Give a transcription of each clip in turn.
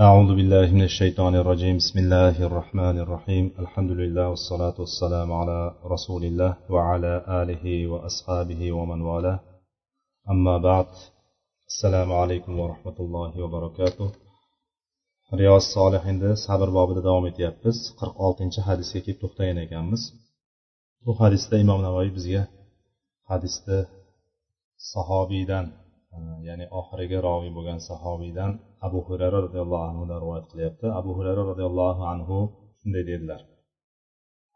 أعوذ بالله من الشيطان الرجيم بسم الله الرحمن الرحيم الحمد لله والصلاة والسلام على رسول الله وعلى آله وأصحابه ومن والاه أما بعد السلام عليكم ورحمة الله وبركاته riyoz solihinda sabr bobida davom etyapmiz qirq oltinchi hadisga kelib to'xtagan ekanmiz bu hadisda imom navoiy bizga hadisni sahobiydan ya'ni oxirgi roviy bo'lgan sahobiydan abu hurayra roziyallohu anhudan rivoyat qilyapti abu hurayra roziyallohu anhu shunday dedilar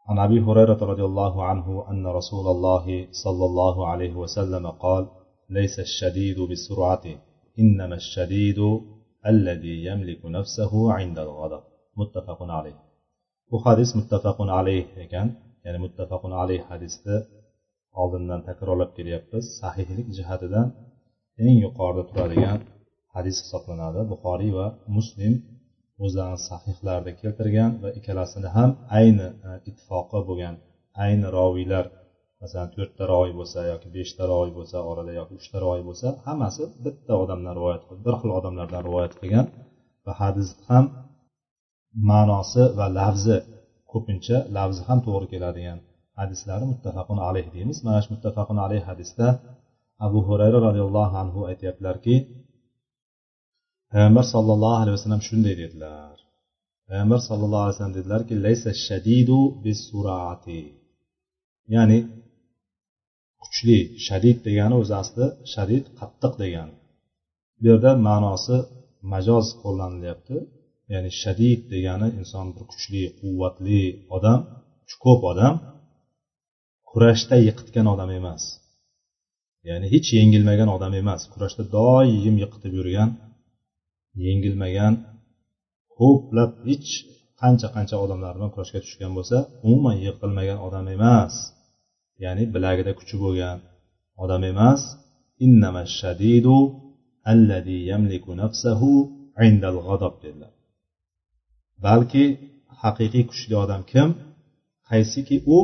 عن ابي هريره رضي الله عنه ان رسول الله صلى الله عليه وسلم قال ليس الشديد بالسرعه انما الشديد الذي يملك نفسه عند الغضب متفق عليه hadis muttafaqun alayh ekan ya'ni muttafaqun alayh hadisni oldindan takrorlab kelyapmiz sahihlik jihatidan eng yuqorida turadigan hadis hisoblanadi. Buxoriy va muslim o'zlarini sahihlarida keltirgan va ikkalasini ham ayni e, ittifoqi bo'lgan ayni roviylar masalan to'rtta roviy bo'lsa yoki beshta roviy bo'lsa orada yoki uchta roviy bo'lsa hammasi bitta odamdan rivoyat qilib bir xil odamlardan rivoyat qilgan va hadis ham ma'nosi va lafzi ko'pincha lafzi ham to'g'ri keladigan hadislari muttafaqun alayh deymiz. Mana shu muttafaqun alayh hadisda abu hurayra roziyallohu anhu aytyaptilarki payg'ambar sollallohu alayhi vasallam shunday dedilar. Payg'ambar sallallohu alayhi vasallam dedilarki laysa shadidu bisurati ya'ni kuchli shadid degani o'zi asli shadid qattiq degani bu yerda ma'nosi majoz qo'llanilyapti. Ya'ni shadid degani inson bir kuchli quvvatli odam ko'p odam kurashda yiqitgan odam emas. Ya'ni hech yengilmagan odam emas. Kurashda doim yiqitib yurgan yengilmagan ko'plab hech qancha qancha odamlar bilan kurashga tushgan bo'lsa umuman yiqilmagan odam emas. Ya'ni bilagida kuchi bo'lgan odam emas. Shadidu allazi yamliku nafsahu indal g'adob dedilar. Balki haqiqiy kuchli odam kim? Qaysiki u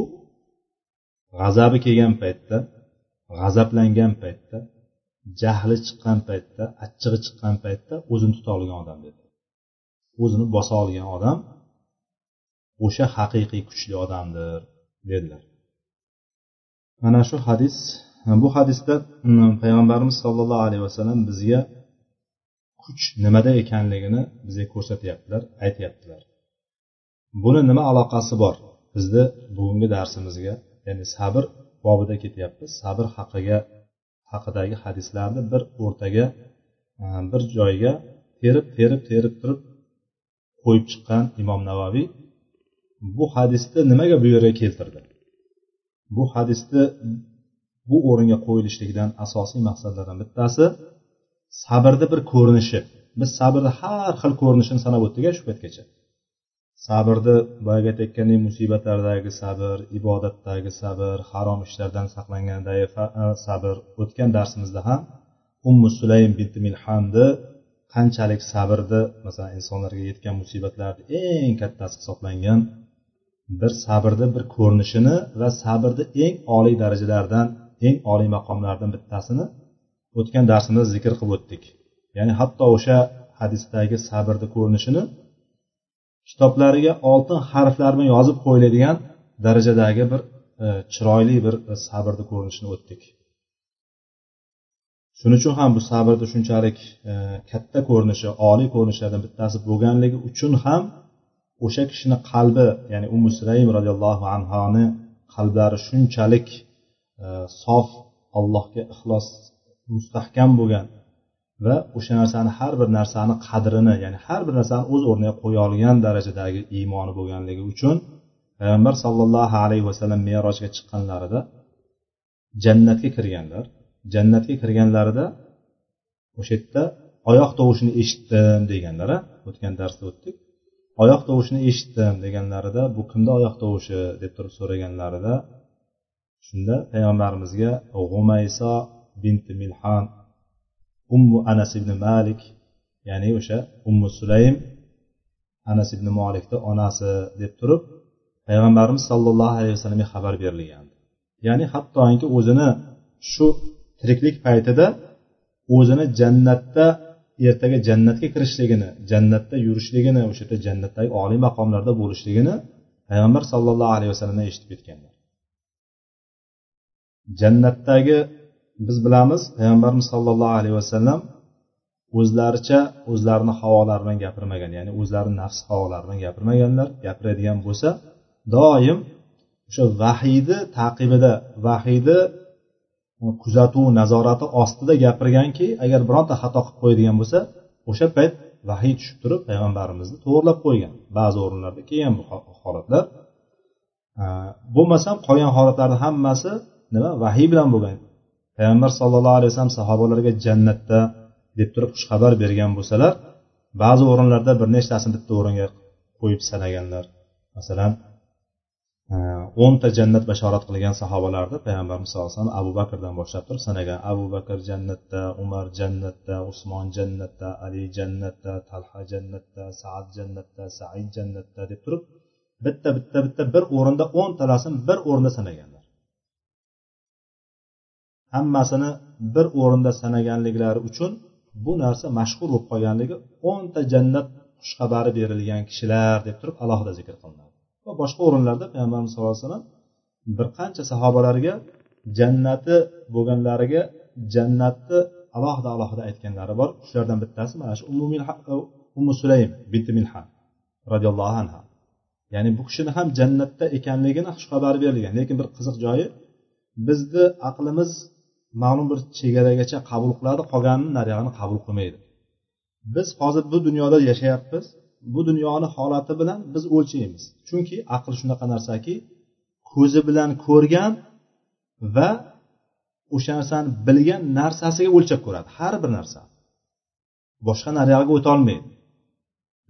g'azabi kelgan paytda g'azablangan paytda jahli chiqqan paytda achchig'i chiqqan paytda o'zini tuta olgan odam dedi. O'zini bosa olgan odam o'sha haqiqiy kuchli odamdir dedilar. Mana shu hadis bu hadisda payg'ambarimiz sollallohu alayhi vasallam bizga kuch nimada ekanligini bizga ko'rsatyaptilar aytyaptilar. Buni nima aloqasi bor? Bizni bugungi darsimizga ya'ni sabr bobida ketyapmiz sabr haqiga haqidagi hadislarni bir o'rtaga e, bir joyga terib terib terib turib qo'yib chiqqan imom navoiy bu hadisni nimaga bu yerga keltirdi? Bu hadisni bu o'ringa qo'yilishligidan asosiy maqsadlardan bittasi sabrni bir ko'rinishi. Biz sabrni har xil ko'rinishini sanab o'tdik shu paytgacha. Sabrni boyagi aytayotgandek musibatlardagi sabr ibodatdagi sabr harom ishlardan saqlangandagi sabr. O'tgan darsimizda ham ummu sulaym binti milhamni qanchalik sabrni masalan insonlarga yetgan musibatlarni eng kattasi hisoblangan bir sabrni bir ko'rinishini va sabrni eng oliy darajalardan eng oliy maqomlardan bittasini o'tgan darsimizda zikr qilib o'tdik. Ya'ni hatto o'sha hadisdagi sabrni ko'rinishini kitoblariga oltin harflar bilan yozib qo'yiladigan darajadagi bir e, chiroyli bir e, sabrni ko'rinishini o'tdik. Shuning uchun ham bu sabrni shunchalik e, katta ko'rinishi oliy ko'rinishlardan bittasi bo'lganligi uchun ham o'sha kishini qalbi ya'ni umu sulaym roziyallohu anhoni qalblari shunchalik sof allohga ixlos mustahkam bo'lgan va o'sha narsani har bir narsani qadrini ya'ni har bir narsani o'z o'rniga qo'ya olgan darajadagi iymoni bo'lganligi uchun payg'ambar sollallohu alayhi vasallam merojga chiqqanlarida jannatga kirganlar jannatga kirganlarida o'sha yerda oyoq tovushini eshitdim deganlar o'tgan darsda o'tdik. Oyoq tovushini eshitdim deganlarida bu kimni oyoq tovushi? deb turib so'raganlarida shunda payg'ambarimizga g'umayso binti milhan ummu anas ibn malik ya'ni o'sha ummu sulaym anas ibn molikni onasi deb turib payg'ambarimiz sollallohu alayhi vasallamga xabar berilgan ya'ni hattoki o'zini shu tiriklik paytida o'zini jannatda ertaga jannatga kirishligini jannatda yurishligini o'sha yerda jannatdagi oliy maqomlarda bo'lishligini payg'ambar sollallohu alayhi vasallamdan eshitib ketganlar. Jannatdagi biz bilamiz payg'ambarimiz sollallohu alayhi vasallam o'zlaricha o'zlarini havolari bilan gapirmagan ya'ni o'zlarini nafs havolari bilan gapirmaganlar gapiradigan bo'lsa doim o'sha vahiyni taqibida vahiyni kuzatuv nazorati ostida gapirganki agar bironta xato qilib qo'yadigan bo'lsa o'sha payt vahiy tushib turib payg'ambarimizni to'g'irlab qo'ygan. Ba'zi o'rinlarda kelgan bu holatlar. Bo'lmasam qolgan holatlarni hammasi nima? Vahiy bilan bo'lgan. Payg'ambar sallallohu alayhi vasallam sahobalarga jannatda deb turib xushxabar bergan bo'lsalar ba'zi o'rinlarda bir nechtasini bitta o'ringa qo'yib sanaganlar masalan e, o'nta jannat bashorat qilgan sahobalarni payg'ambarimiz sallallohu alayhi vasallam abu bakrdan boshlab turib sanagan. Abu bakr jannatda umar jannatda usmon jannatda ali jannatda talha jannatda saad jannatda said jannatda deb turib bitta bitta bitta bir o'rinda o'ntalasini bir o'rinda sanagan. Hammasini bir o'rinda sanaganliklari uchun bu narsa mashhur bo'lib qolganligi o'nta jannat xushxabari berilgan kishilar deb turib alohida zikr qilinadi. Va boshqa o'rinlarda payg'ambarimiz sallallohu alayhi vasallam bir qancha sahobalarga jannati bo'lganlariga jannatni alohida alohida aytganlari bor. Shulardan bittasi mana shu ummu e, sulaym binti milhan roziyallohu anha. Ya'ni bu kishini ham jannatda ekanligini xushxabar berilgan. Lekin bir qiziq joyi bizni aqlimiz ma'lum bir chegaragacha qabul qiladi qolganini nariyog'ini qabul qilmaydi. Biz hozir bu dunyoda yashayapmiz. Bu dunyoni holati bilan biz o'lchaymiz. Chunki aql shunaqa narsaki ko'zi bilan ko'rgan va o'sha narsani bilgan narsasiga o'lchab ko'radi. Har bir narsa. Boshqa nariyog'iga o'tolmaydi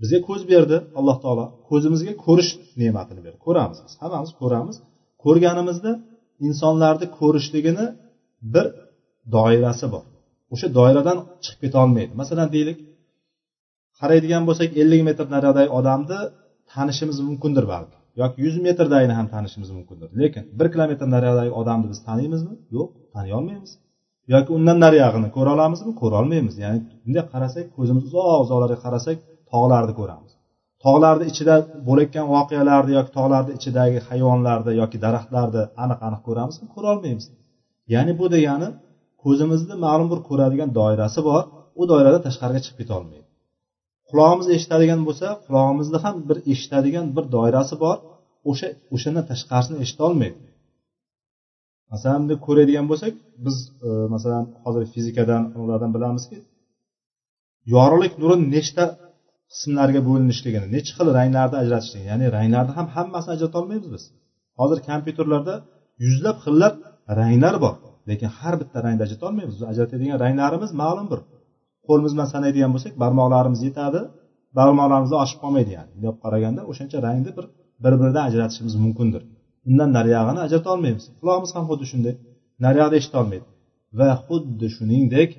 bizga ko'z berdi alloh taolo. Ko'zimizga ko'rish ne'matini berdi. Ko'ramiz biz. Hammamiz ko'ramiz. Ko'rganimizda insonlarni ko'rishligini bir doirasi bor. O'sha doiradan chiqib keta olmaydi masalan deylik qaraydigan bo'lsak ellik metr naridagi odamni tanishimiz mumkindir balki. Yoki yuz metrdagini ham tanishimiz mumkindir. Lekin bir kilometr naridagi odamni biz taniymizmi? Yo'q taniy olmaymiz yoki undan nariyog'ini ko'ra olamizmi? Ko'ra olmaymiz. Ya'ni bunday qarasak ko'zimiz uzoq uzoqlarga qarasak tog'larni ko'ramiz. Tog'larni ichida bo'layotgan voqealarni yoki tog'larni ichidagi hayvonlarni yoki daraxtlarni aniq aniq ko'ramizmi? Ko'ra olmaymiz. Ya'ni bu degani ko'zimizni ma'lum bir ko'radigan doirasi bor. U doirada tashqariga chiqib keta olmaydi. Qulog'imiz eshitadigan bo'lsa qulog'imizni ham bir eshitadigan bir doirasi bor. O'sha o'shandan tashqarisini eshitolmaydi masalan bunday ko'radigan bo'lsak biz e, masalan hozir fizikadan ulardan bilamizki yorug'lik nuri nechta qismlarga bo'linishligini nechi xil ranglarni ajratishligini ya'ni ranglarni ham hammasini ajrata olmaymiz biz. Hozir kompyuterlarda yuzlab xillab ranglar bor. Lekin har bitta rangni ajrata olmaymiz biz ajratadigan ranglarimiz ma'lum bir qo'limiz bilan sanaydigan bo'lsak barmoqlarimiz yetadi. Barmoqlarimiz oshib qolmaydi ya'ni. Bunday olib qaraganda o'shancha rangni bir bir biridan ajratishimiz mumkindir. Undan nariyog'ini ajrata olmaymiz qulog'imiz ham xuddi shunday. Nariyog'ni eshita olmaydi va xuddi shuningdek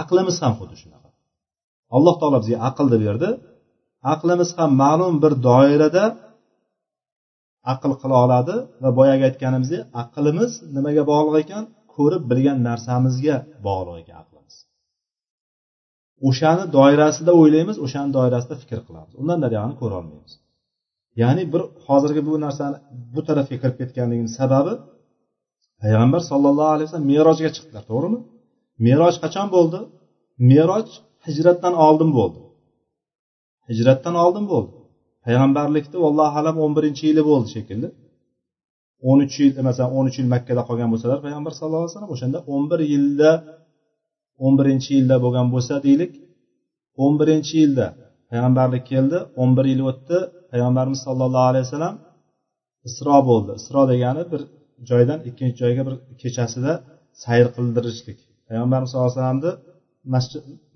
aqlimiz ham xuddi shunaqa. Alloh taolo bizga aqlni berdi. Aqlimiz ham ma'lum bir doirada aql qila oladi va boyagi aytganimizdek aqlimiz nimaga bog'liq ekan? Ko'rib bilgan narsamizga bog'liq ekan aqlimiz. O'shani doirasida o'ylaymiz o'shani doirasida fikr qilamiz. Undan naryog'ini ko'ra olmaymiz. Ya'ni bir hozirgi bu narsani bu tarafga kirib ketganligini sababi payg'ambar sollallohu alayhi vasallam merojga chiqdilar to'g'rimi? Meroj qachon bo'ldi? Meroj hijratdan oldin bo'ldi. Hijratdan oldin bo'ldi. Payg'ambarlikni allohu alam o'n birinchi yili bo'ldi shekilli. o'n uch yil masalan o'n uch yil makkada qolgan bo'lsalar payg'ambar sallallohu alayhi vasallam o'shanda o'n bir yilda o'n birinchi yilda bo'lgan bo'lsa deylik o'n birinchi yilda payg'ambarlik keldi o'n bir yil o'tdi payg'ambarimiz sollallohu alayhi vasallam isro bo'ldi. Isro degani bir joydan ikkinchi joyga bir kechasida sayr qildirishlik. Payg'ambarimiz sallallohu alayhi vasallamni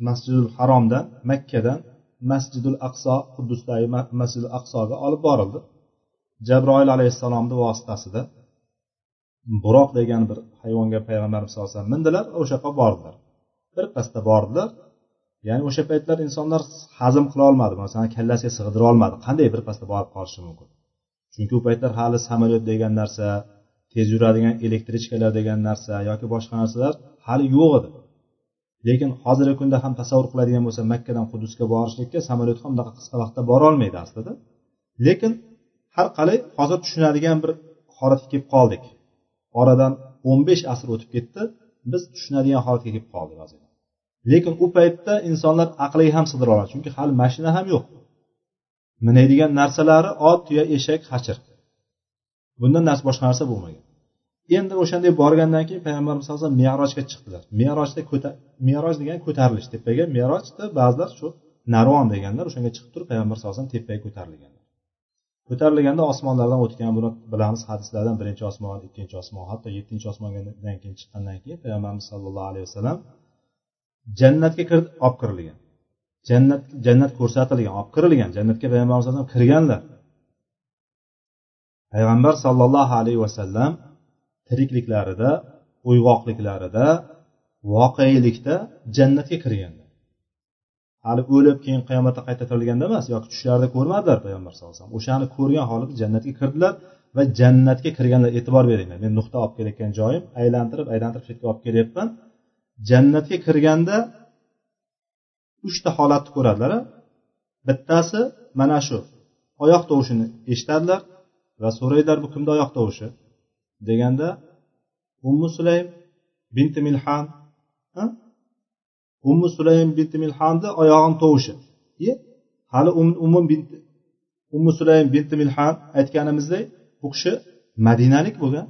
masjidul haromdan makkadan masjidul aqso quddusdagi masjidul aqsoga olib borildi. Jabroil alayhissalomni vositasida buroq degan bir hayvonga payg'ambarimiz sallallohu alayhi vasallam mindilar o'sha yoqqa bordilar. Birpasda bordilar. Ya'ni o'sha paytlar insonlar hazm qila olmadi. Masalan kallasiga sig'dira olmadi. Qanday birpasda borib qolishi mumkin? Chunki u paytlar hali samolyot degan narsa tez yuradigan elektrichkalar degan narsa yoki boshqa narsalar hali yo'q edi. Lekin hozirgi kunda ham tasavvur qiladigan bo'lsa makkadan qudusga borishlikka samolyot ham unaqa qisqa vaqtda borolmaydi aslida. Lekin har qalay hozir tushunadigan bir holatga kelib qoldik. Oradan o'n besh asr o'tib ketdi biz tushunadigan holatga kelib qoldik hozir. Lekin u paytda insonlar aqliga ham sig'dira oladi chunki hali mashina ham yo'q. Minaydigan narsalari ot tuya eshak hachir. Bundan narsa boshqa narsa bo'lmagan. Endi o'shanday borgandan keyin payg'ambarimiz sallallohu alayhi vasallam merojga chiqdilar. Merojda meroj degani ko'tarilish tepaga merojda ba'zilar shu narvon deganlar o'shanga chiqib turib payg'ambar sallallohu alayhi vasallam tepaga ko'tarilganlar. Ko'tarilganda osmonlardan o'tgan buni bilamiz hadislardan birinchi osmon ikkinchi osmon hatto yettinchi osmondan keyin chiqqandan keyin payg'ambarimiz sallallohu alayhi vasallam jannatga kirib olib kirilgan. Jannat jannat ko'rsatilgan olib kirilgan. Jannatga payg'ambar vasallam kirganlar. Payg'ambar sollallohu alayhi vasallam tirikliklarida uyg'oqliklarida voqelikda jannatga kirganlar hali o'lib keyin qiyomatda qayta tirilganda emas yoki tushlarida ko'rmadilar payg'ambar sallallohu alayhi vasallam. O'shani ko'rgan holatda jannatga kirdilar va jannatga kirganlar e'tibor beringlar. Men nuqta olib kelayotgan joyim aylantirib aylantirib chetga olib kelyapman. Jannatga kirganda uchta holatni ko'radilar bittasi mana shu oyoq tovushini eshitadilar va so'raydilar bu kimni oyoq tovushi? Deganda ummu sulaym binti milhan ummu sulaym binti milhanni oyog'ini tovushi. Hali um, ummu binti ummu sulaym binti milhan aytganimizdek bu kishi madinalik bo'lgan.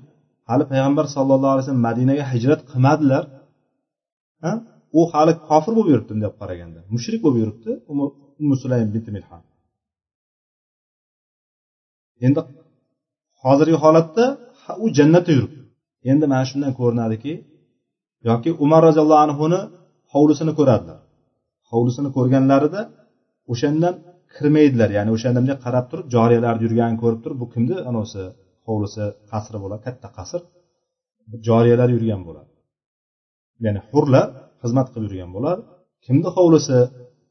Hali payg'ambar sallallohu alayhi vasallam madinaga hijrat qilmadilar. U hali kofir bo'lib yuribdi bunday qaraganda. Mushrik bo'lib yuribdi ummu sulaym binti milhan. Endi hozirgi holatda u jannatda yuribdi. Endi mana shundan ko'rinadiki yoki umar roziyallohu anhuni hovlisini ko'radilar. Hovlisini ko'rganlarida o'shandan kirmaydilar ya'ni o'shanda bunday qarab turib joriyalarni yurganini ko'rib turib bu kimni anavisi hovlisi qasri bo'ladi katta qasr. Joriyalar yurgan bo'ladi. Ya'ni hurlar xizmat qilib yurgan bo'ladi. Kimni hovlisi?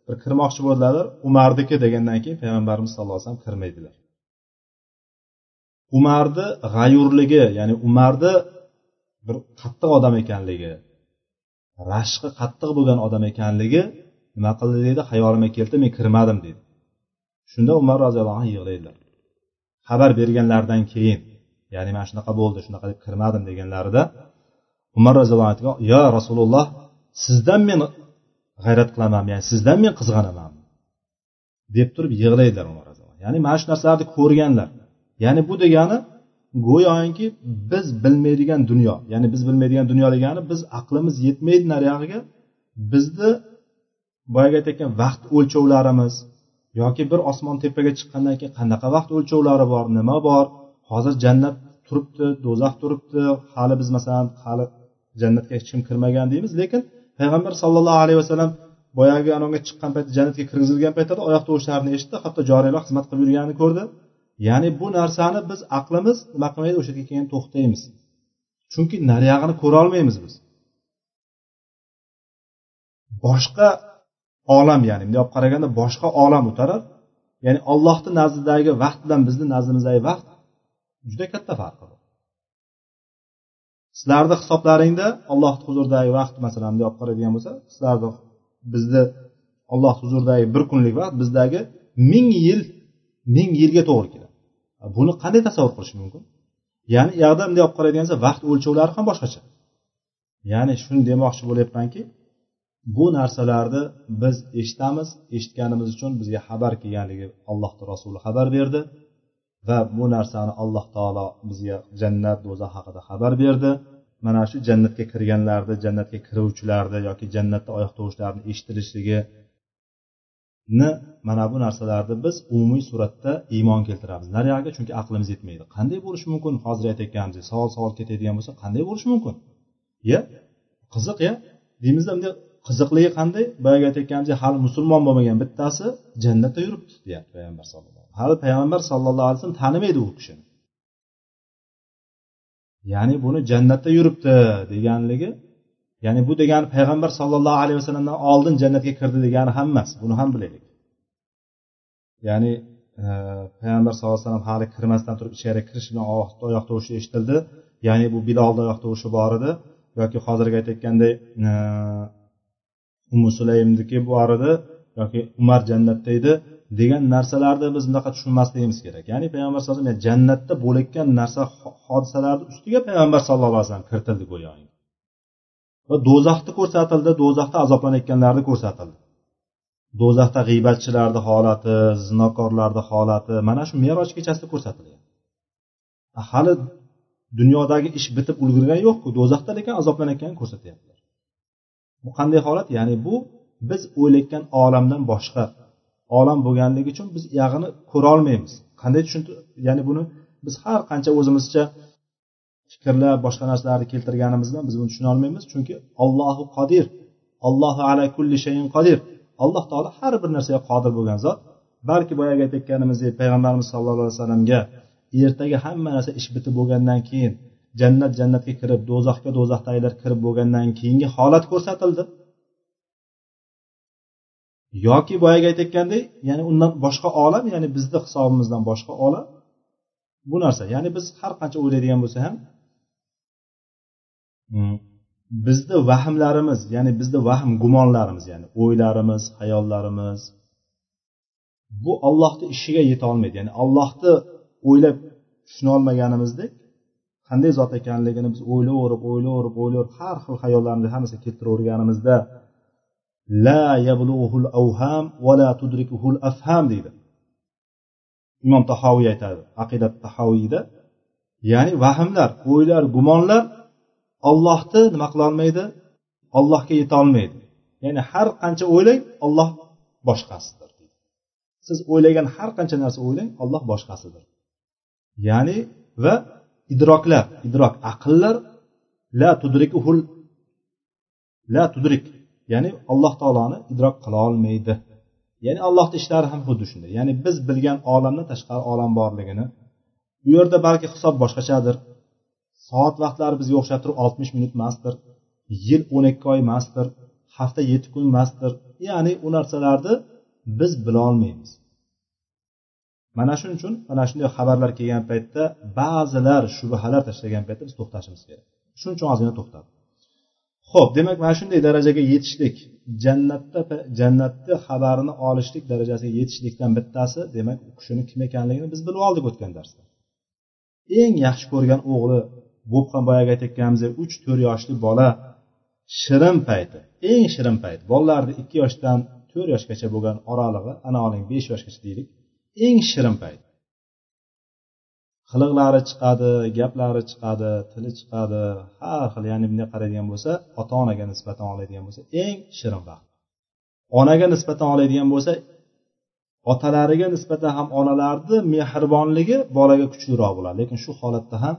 Bir kirmoqchi bo'ldilar umarniki degandan keyin payg'ambarimiz sallallohu alayhi vasallam kirmaydilar. Umarni g'ayurligi ya'ni umarni bir qattiq odam ekanligi rashqi qattiq bo'lgan odam ekanligi nima qildi deydi? Xayolimga keldi men kirmadim deydi. Shunda umar roziyallohu anhu yig'laydilar. Xabar berganlaridan keyin ya'ni mana shunaqa bo'ldi shunaqa deb kirmadim deganlarida umar roziyallohu anhu yo rasululloh sizdan men g'ayrat qilaman ya'ni sizdan men qizg'anaman deb turib yig'laydilar umar ya'ni mana shu narsalarni ko'rganlar. Ya'ni bu degani go'yoki biz bilmaydigan dunyo. Ya'ni biz bilmaydigan dunyo degani biz aqlimiz yetmaydi nariyog'iga bizni boyagi aytayotgan vaqt o'lchovlarimiz yoki bir osmon tepaga chiqqandan keyin qanaqa vaqt o'lchovlari bor nima bor? Hozir jannat turibdi do'zax turibdi. Hali biz masalan hali jannatga hech kim kirmagan deymiz. Lekin payg'ambar sallallohu alayhi vasallam boyagi anavga chiqqan paytda jannatga kirgizilgan paytda oyoq tovushlarini eshitdi. Hatto joriylar xizmat qilib yurganini ko'rdi. Ya'ni bu narsani biz aqlimiz nima qilmaydi o'sha yerga keyin to'xtaymiz. Chunki nariyog'ini ko'rolmaymiz biz. Boshqa olam ya'ni bunday olib qaraganda boshqa olam o'tarar. Ya'ni ollohni nazdidagi vaqt bilan bizni nazdimizdagi vaqt juda katta farqi bor. Sizlarni hisoblaringda ollohni huzuridagi vaqt masalan bunday olib qaraydigan bo'lsa sizlarni bizni alloh huzuridagi bir kunlik vaqt bizdagi ming yil ming yilga to'g'ri keladi. Buni qanday tasavvur qilish mumkin? Ya'ni u yoqda bunday olib qaraydigan bo'lsa vaqt o'lchovlari ham boshqacha. Ya'ni shuni demoqchi bo'lyapmanki bu narsalarni biz eshitamiz eshitganimiz uchun bizga xabar kelganligi allohni rasuli xabar berdi va bu narsani alloh taolo bizga jannat do'zax haqida xabar berdi. Mana shu jannatga kirganlarni jannatga kiruvchilarni yoki jannatda oyoq tovushlarini eshitilishligi ni mana bu narsalarni biz umumiy suratda iymon keltiramiz. Nariyog'iga chunki aqlimiz yetmaydi. Qanday bo'lishi mumkin? Hozir aytayotganimizdek savol savol ketadigan bo'lsa qanday bo'lishi mumkin? Ya qiziq ya? Deymizda bunday qiziqligi qanday? Boyagi aytayotganimizdek hali musulmon bo'lmagan bittasi jannatda yuribdi deyapti payg'ambar sallallohu alayhi hali payg'ambar sallallohu alayhi vasallam tanimaydi u kishini. Ya'ni buni jannatda yuribdi deganligi ya'ni bu degani payg'ambar sollallohu alayhi vasallamdan oldin jannatga kirdi degani ham emas buni ham bilaylik. Ya'ni e, payg'ambar sallallohu alayhi vasallam hali kirmasdan turib ichkariga kirish bilan oyoq tovushi eshitildi. Ya'ni bu bilolni oyoq tovushi bor edi. Yoki hozirgi aytayotganday e, umu sulaymniki bor edi yoki umar jannatda edi degan narsalarni biz bunaqa tushunmasligimiz kerak. Ya'ni payg'ambar sallallohu alayhi vasallam jannatda bo'layotgan narsa hodisalarni ustiga payg'ambar sallallohu alayhi vasallam kiritildi go'yoki. Va do'zaxni ko'rsatildi do'zaxda azoblanayotganlarni ko'rsatildi. Do'zaxda g'iybatchilarni holati zinokorlarni holati mana shu meroj kechasida ko'rsatilgan. Hali dunyodagi ish bitib ulgurgani yo'qku do'zaxda lekin azoblanayotganini ko'rsatyaptilar. Bu qanday holat? Ya'ni bu biz o'ylayotgan olamdan boshqa olam bo'lganligi uchun biz uyog'ini ko'rolmaymiz. Qanday tushuntir ya'ni buni biz har qancha o'zimizcha fikrlar boshqa narsalarni keltirganimizdan biz buni tushuna olmaymiz chunki ollohu qodir allohu ala kulli shayin qodir. Alloh taolo har bir narsaga qodir bo'lgan zot. Balki boyagi aytayotganimizdek payg'ambarimiz sallallohu alayhi vasallamga ertaga hamma narsa ish bitib bo'lgandan keyin jannat jannatga kirib do'zaxga do'zaxdagilar kirib bo'lgandan keyingi holat ko'rsatildi. Yoki boyagi aytayotgandek ya'ni undan boshqa olam ya'ni bizni hisobimizdan boshqa olam. Bu narsa ya'ni biz har qancha o'ylaydigan bo'lsa ham bizni vahmlarimiz ya'ni bizni vahm gumonlarimiz ya'ni o'ylarimiz xayollarimiz bu ollohni ishiga yetolmaydi. Ya'ni ollohni o'ylab tushunolmaganimizdek qanday zot ekanligini biz o'ylayverib o'ylayverib o'ylayverib har xil xayollarni hammasini keltiraverganimizda la yabluhul avham va la tudrikuhul afham deydi. Imom tahoviy aytadi aqidat tahoviyda ya'ni vahmlar o'ylar gumonlar ollohni nima qilolmaydi? Ollohga yetolmaydi. Ya'ni har qancha o'ylang olloh boshqasidir siz o'ylagan har qancha narsa o'ylang olloh boshqasidir. Ya'ni va idroklar idrok aqllar la tudrikuhul la tudrik. Ya'ni alloh taoloni idrok qila olmaydi. Ya'ni allohni ishlari ham xuddi shunday. Ya'ni biz bilgan olamdan tashqari olam borligini u yerda balki hisob boshqachadir. Soat vaqtlari bizga o'xshab turib oltmish minut emasdir yil o'n ikki oy emasdir hafta yetti kun emasdir ya'ni u narsalarni biz bilolmaymiz mana shuning uchun mana shunday xabarlar kelgan paytda ba'zilar shubhalar tashlagan paytda biz to'xtashimiz kerak. Shuning uchun ozgina to'xtadim ho'p demak mana shunday darajaga yetishlik jannatda jannatni xabarini olishlik darajasiga yetishlikdan bittasi demak u kishini kim ekanligini biz bilib oldik o'tgan darsda. Eng yaxshi ko'rgan o'g'li bu ham boyagi aytayotganimizdek uch to'rt yoshli bola shirin payti eng shirin payt bolalarni ikki yoshdan to'rt yoshgacha bo'lgan oralig'i ana oling besh yoshgacha deylik eng shirin payt qiliqlari chiqadi gaplari chiqadi tili chiqadi. Har xil ya'ni bunday qaraydigan bo'lsa ota onaga nisbatan oladigan bo'lsa eng shirin vaqt. Onaga nisbatan oladigan bo'lsa otalariga nisbatan ham onalarni mehribonligi bolaga kuchliroq bo'ladi. Lekin shu holatda ham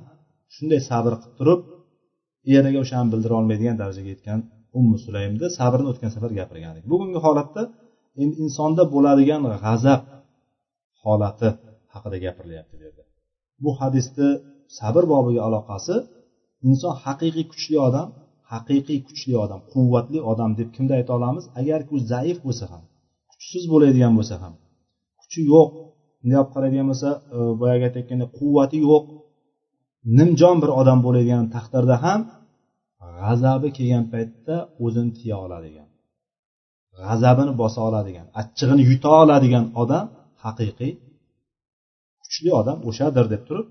shunday sabr qilib turib eriga o'shani bildira olmaydigan darajaga yetgan ummu sulaymni sabrni o'tgan safar gapirgan edik bugungi holatda endi insonda bo'ladigan g'azab holati haqida gapirilyapti bu yerda. Bu hadisni sabr bobiga aloqasi inson haqiqiy kuchli odam haqiqiy kuchli odam quvvatli odam deb kimni ayta olamiz? Agarki u zaif bo'lsa ham kuchsiz bo'ladigan bo'lsa ham kuchi yo'q bunday olib qaraydigan bo'lsa e, boyagi aytayotgandek quvvati yo'q nimjon bir odam bo'ladigan taqdirda ham g'azabi kelgan paytda o'zini tiya oladigan g'azabini bosa oladigan achchig'ini yuta oladigan odam haqiqiy kuchli odam o'shadir deb turib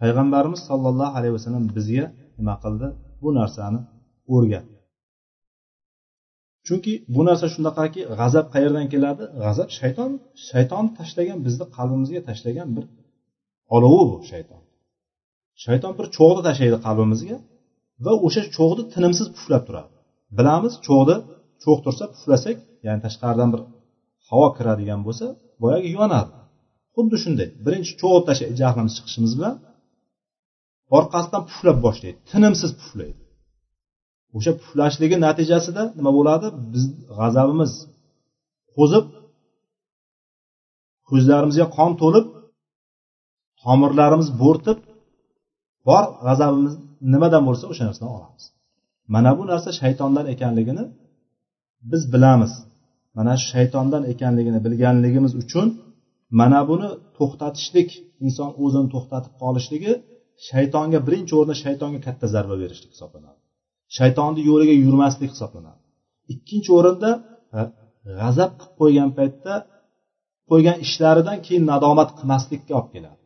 payg'ambarimiz sollallohu alayhi vasallam bizga nima qildi? Bu narsani o'rgatdi. Chunki bu narsa shunaqaki g'azab qayerdan keladi? G'azab shayton shayton tashlagan bizni qalbimizga tashlagan bir olovi bu shayton. Shayton bir cho'g'ni tashlaydi qalbimizga va o'sha cho'g'ni tinimsiz puflab turadi. Bilamiz cho'g'ni cho'g' tursa puflasak ya'ni tashqaridan bir havo kiradigan bo'lsa boyagi yonadi. Xuddi shunday birinchi cho'g'ni tashlay jahlimiz chiqishimiz bilan orqasidan puflab boshlaydi tinimsiz puflaydi. O'sha puflashligi natijasida nima bo'ladi? Biz g'azabimiz qo'zib ko'zlarimizga qon to'lib tomirlarimiz bo'rtib bor g'azabimiz nimadan bo'lsa o'sha narsadan olamiz. Mana bu narsa shaytondan ekanligini biz bilamiz. Mana shu shaytondan ekanligini bilganligimiz uchun mana buni to'xtatishlik inson o'zini to'xtatib qolishligi shaytonga birinchi o'rinda shaytonga katta zarba berishlik hisoblanadi. Shaytonni yo'liga yurmaslik hisoblanadi. Ikkinchi o'rinda g'azab qilib qo'ygan paytda qo'ygan ishlaridan keyin nadomat qilmaslikka olib keladi.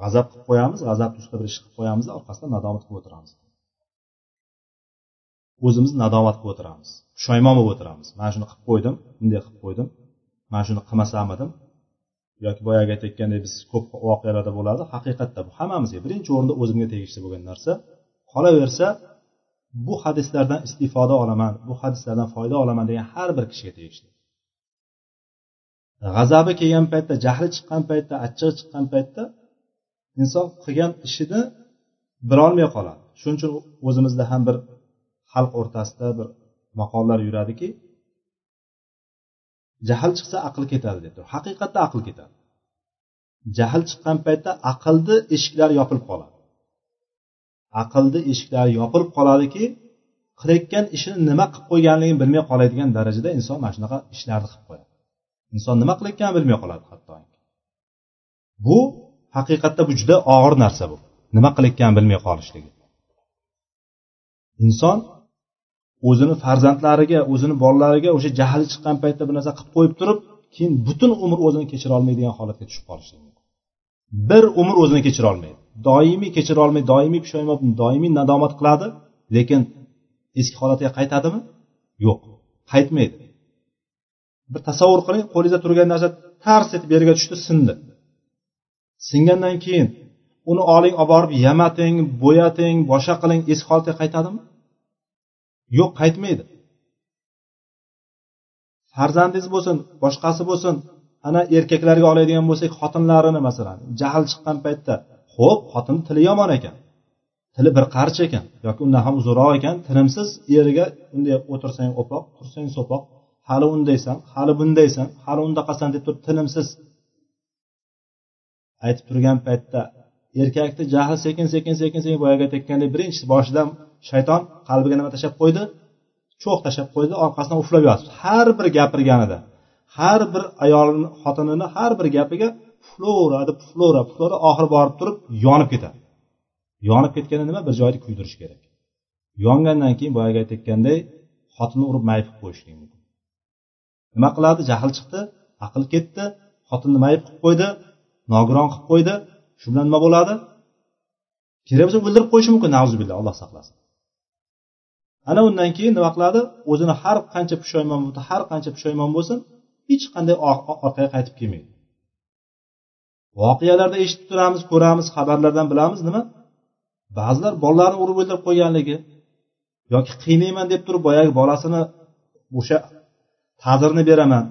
G'azab qilib qo'yamiz g'azabni ustida bir ish qilib qo'yamiz orqasidan nadomat qilib o'tiramiz. O'zimiz nadomat qilib o'tiramiz. Pushaymon bo'lib o'tiramiz. Mana shuni qilib qo'ydim bunday qilib qo'ydim. Mana shuni qilmasamidim yoki boyagi aytayotgandek biz ko'p voqealarda bo'ladi haqiqatda bu hammamizga birinchi o'rinda o'zimga tegishli bo'lgan narsa. Qolaversa bu hadislardan istifoda olaman bu hadislardan foyda olaman degan har bir kishiga tegishli. G'azabi kelgan paytda jahli chiqqan paytda achchig'i chiqqan paytda inson qilgan ishini bilolmay qoladi. Shuning uchun o'zimizda ham bir xalq o'rtasida bir maqollar yuradiki jahl chiqsa aql ketadi deb haqiqatda aql ketadi. Jahl chiqqan paytda aqlni eshiklari yopilib qoladi. Aqlni eshiklari yopilib qoladiki qilayotgan ishini nima qilib qo'yganligini bilmay qoladigan darajada inson mana shunaqa ishlarni qilib qo'yadi. Inson nima qilayotganini bilmay qoladi hatto bu haqiqatda bu juda og'ir narsa bu. Nima qilayotganini bilmay qolishligi. Inson o'zini farzandlariga o'zini bolalariga o'sha jahli chiqqan paytda bir narsa qilib qo'yib turib keyin butun umr o'zini kechira olmaydigan holatga tushib qolishi bir umr o'zini kechira olmaydi. Doimiy kechira olmaydi doimiy pushaymon doimiy nadomat qiladi lekin eski holatiga qaytadimi? Yo'q. Qaytmaydi. Bir tasavvur qiling qo'lingizda turgan narsa tars etib yerga tushdi sindi. Singandan keyin uni oling olib borib yamating bo'yating boshqa qiling eski holatiga qaytadimi? Yo'q qaytmaydi. Farzandingiz bo'lsin boshqasi bo'lsin ana erkaklarga oladigan bo'lsak xotinlarini masalan jahl chiqqan paytda ho'p xotin tili yomon ekan tili bir qarich ekan yoki undan ham uzunroq ekan tinimsiz eriga unday o'tirsang o'poq tursang so'poq hali undaysan hali bundaysan hali undaqasan deb turib tinimsiz aytib turgan paytda erkakni jahli sekin sekin sekin sekin boyagi aytayotgandek birinchi boshidan shayton qalbiga nima tashlab qo'ydi? Cho'q tashlab qo'ydi orqasidan uflab yotibdi har bir gapirganida har bir ayolini xotinini har bir gapiga puflaveradi puflavera puflavera oxiri borib turib yonib ketadi. Yonib ketganda nima? Bir joyni kuydirish kerak. Yongandan keyin boyagi aytayotganday xotinni urib mayib qilib qo'yishlik mumkin. Nima qiladi? Jahl chiqdi aql ketdi xotinni mayib qilib qo'ydi. Nogiron qilib qo'ydi. Shu bilan nima bo'ladi? Kerak bo'lsa o'ldirib qo'yishi mumkin nazubillah alloh saqlasin. Ana undan keyin nima qiladi? O'zini har qancha pushaymon har qancha pushaymon bo'lsin hech qanday orqaga qaytib kelmaydi. Voqealarda eshitib turamiz ko'ramiz xabarlardan bilamiz nima? Ba'zilar bolalarini urib o'ldirib qo'yganligi yoki qiynayman deb turib boyagi bolasini o'sha ta'zirni beraman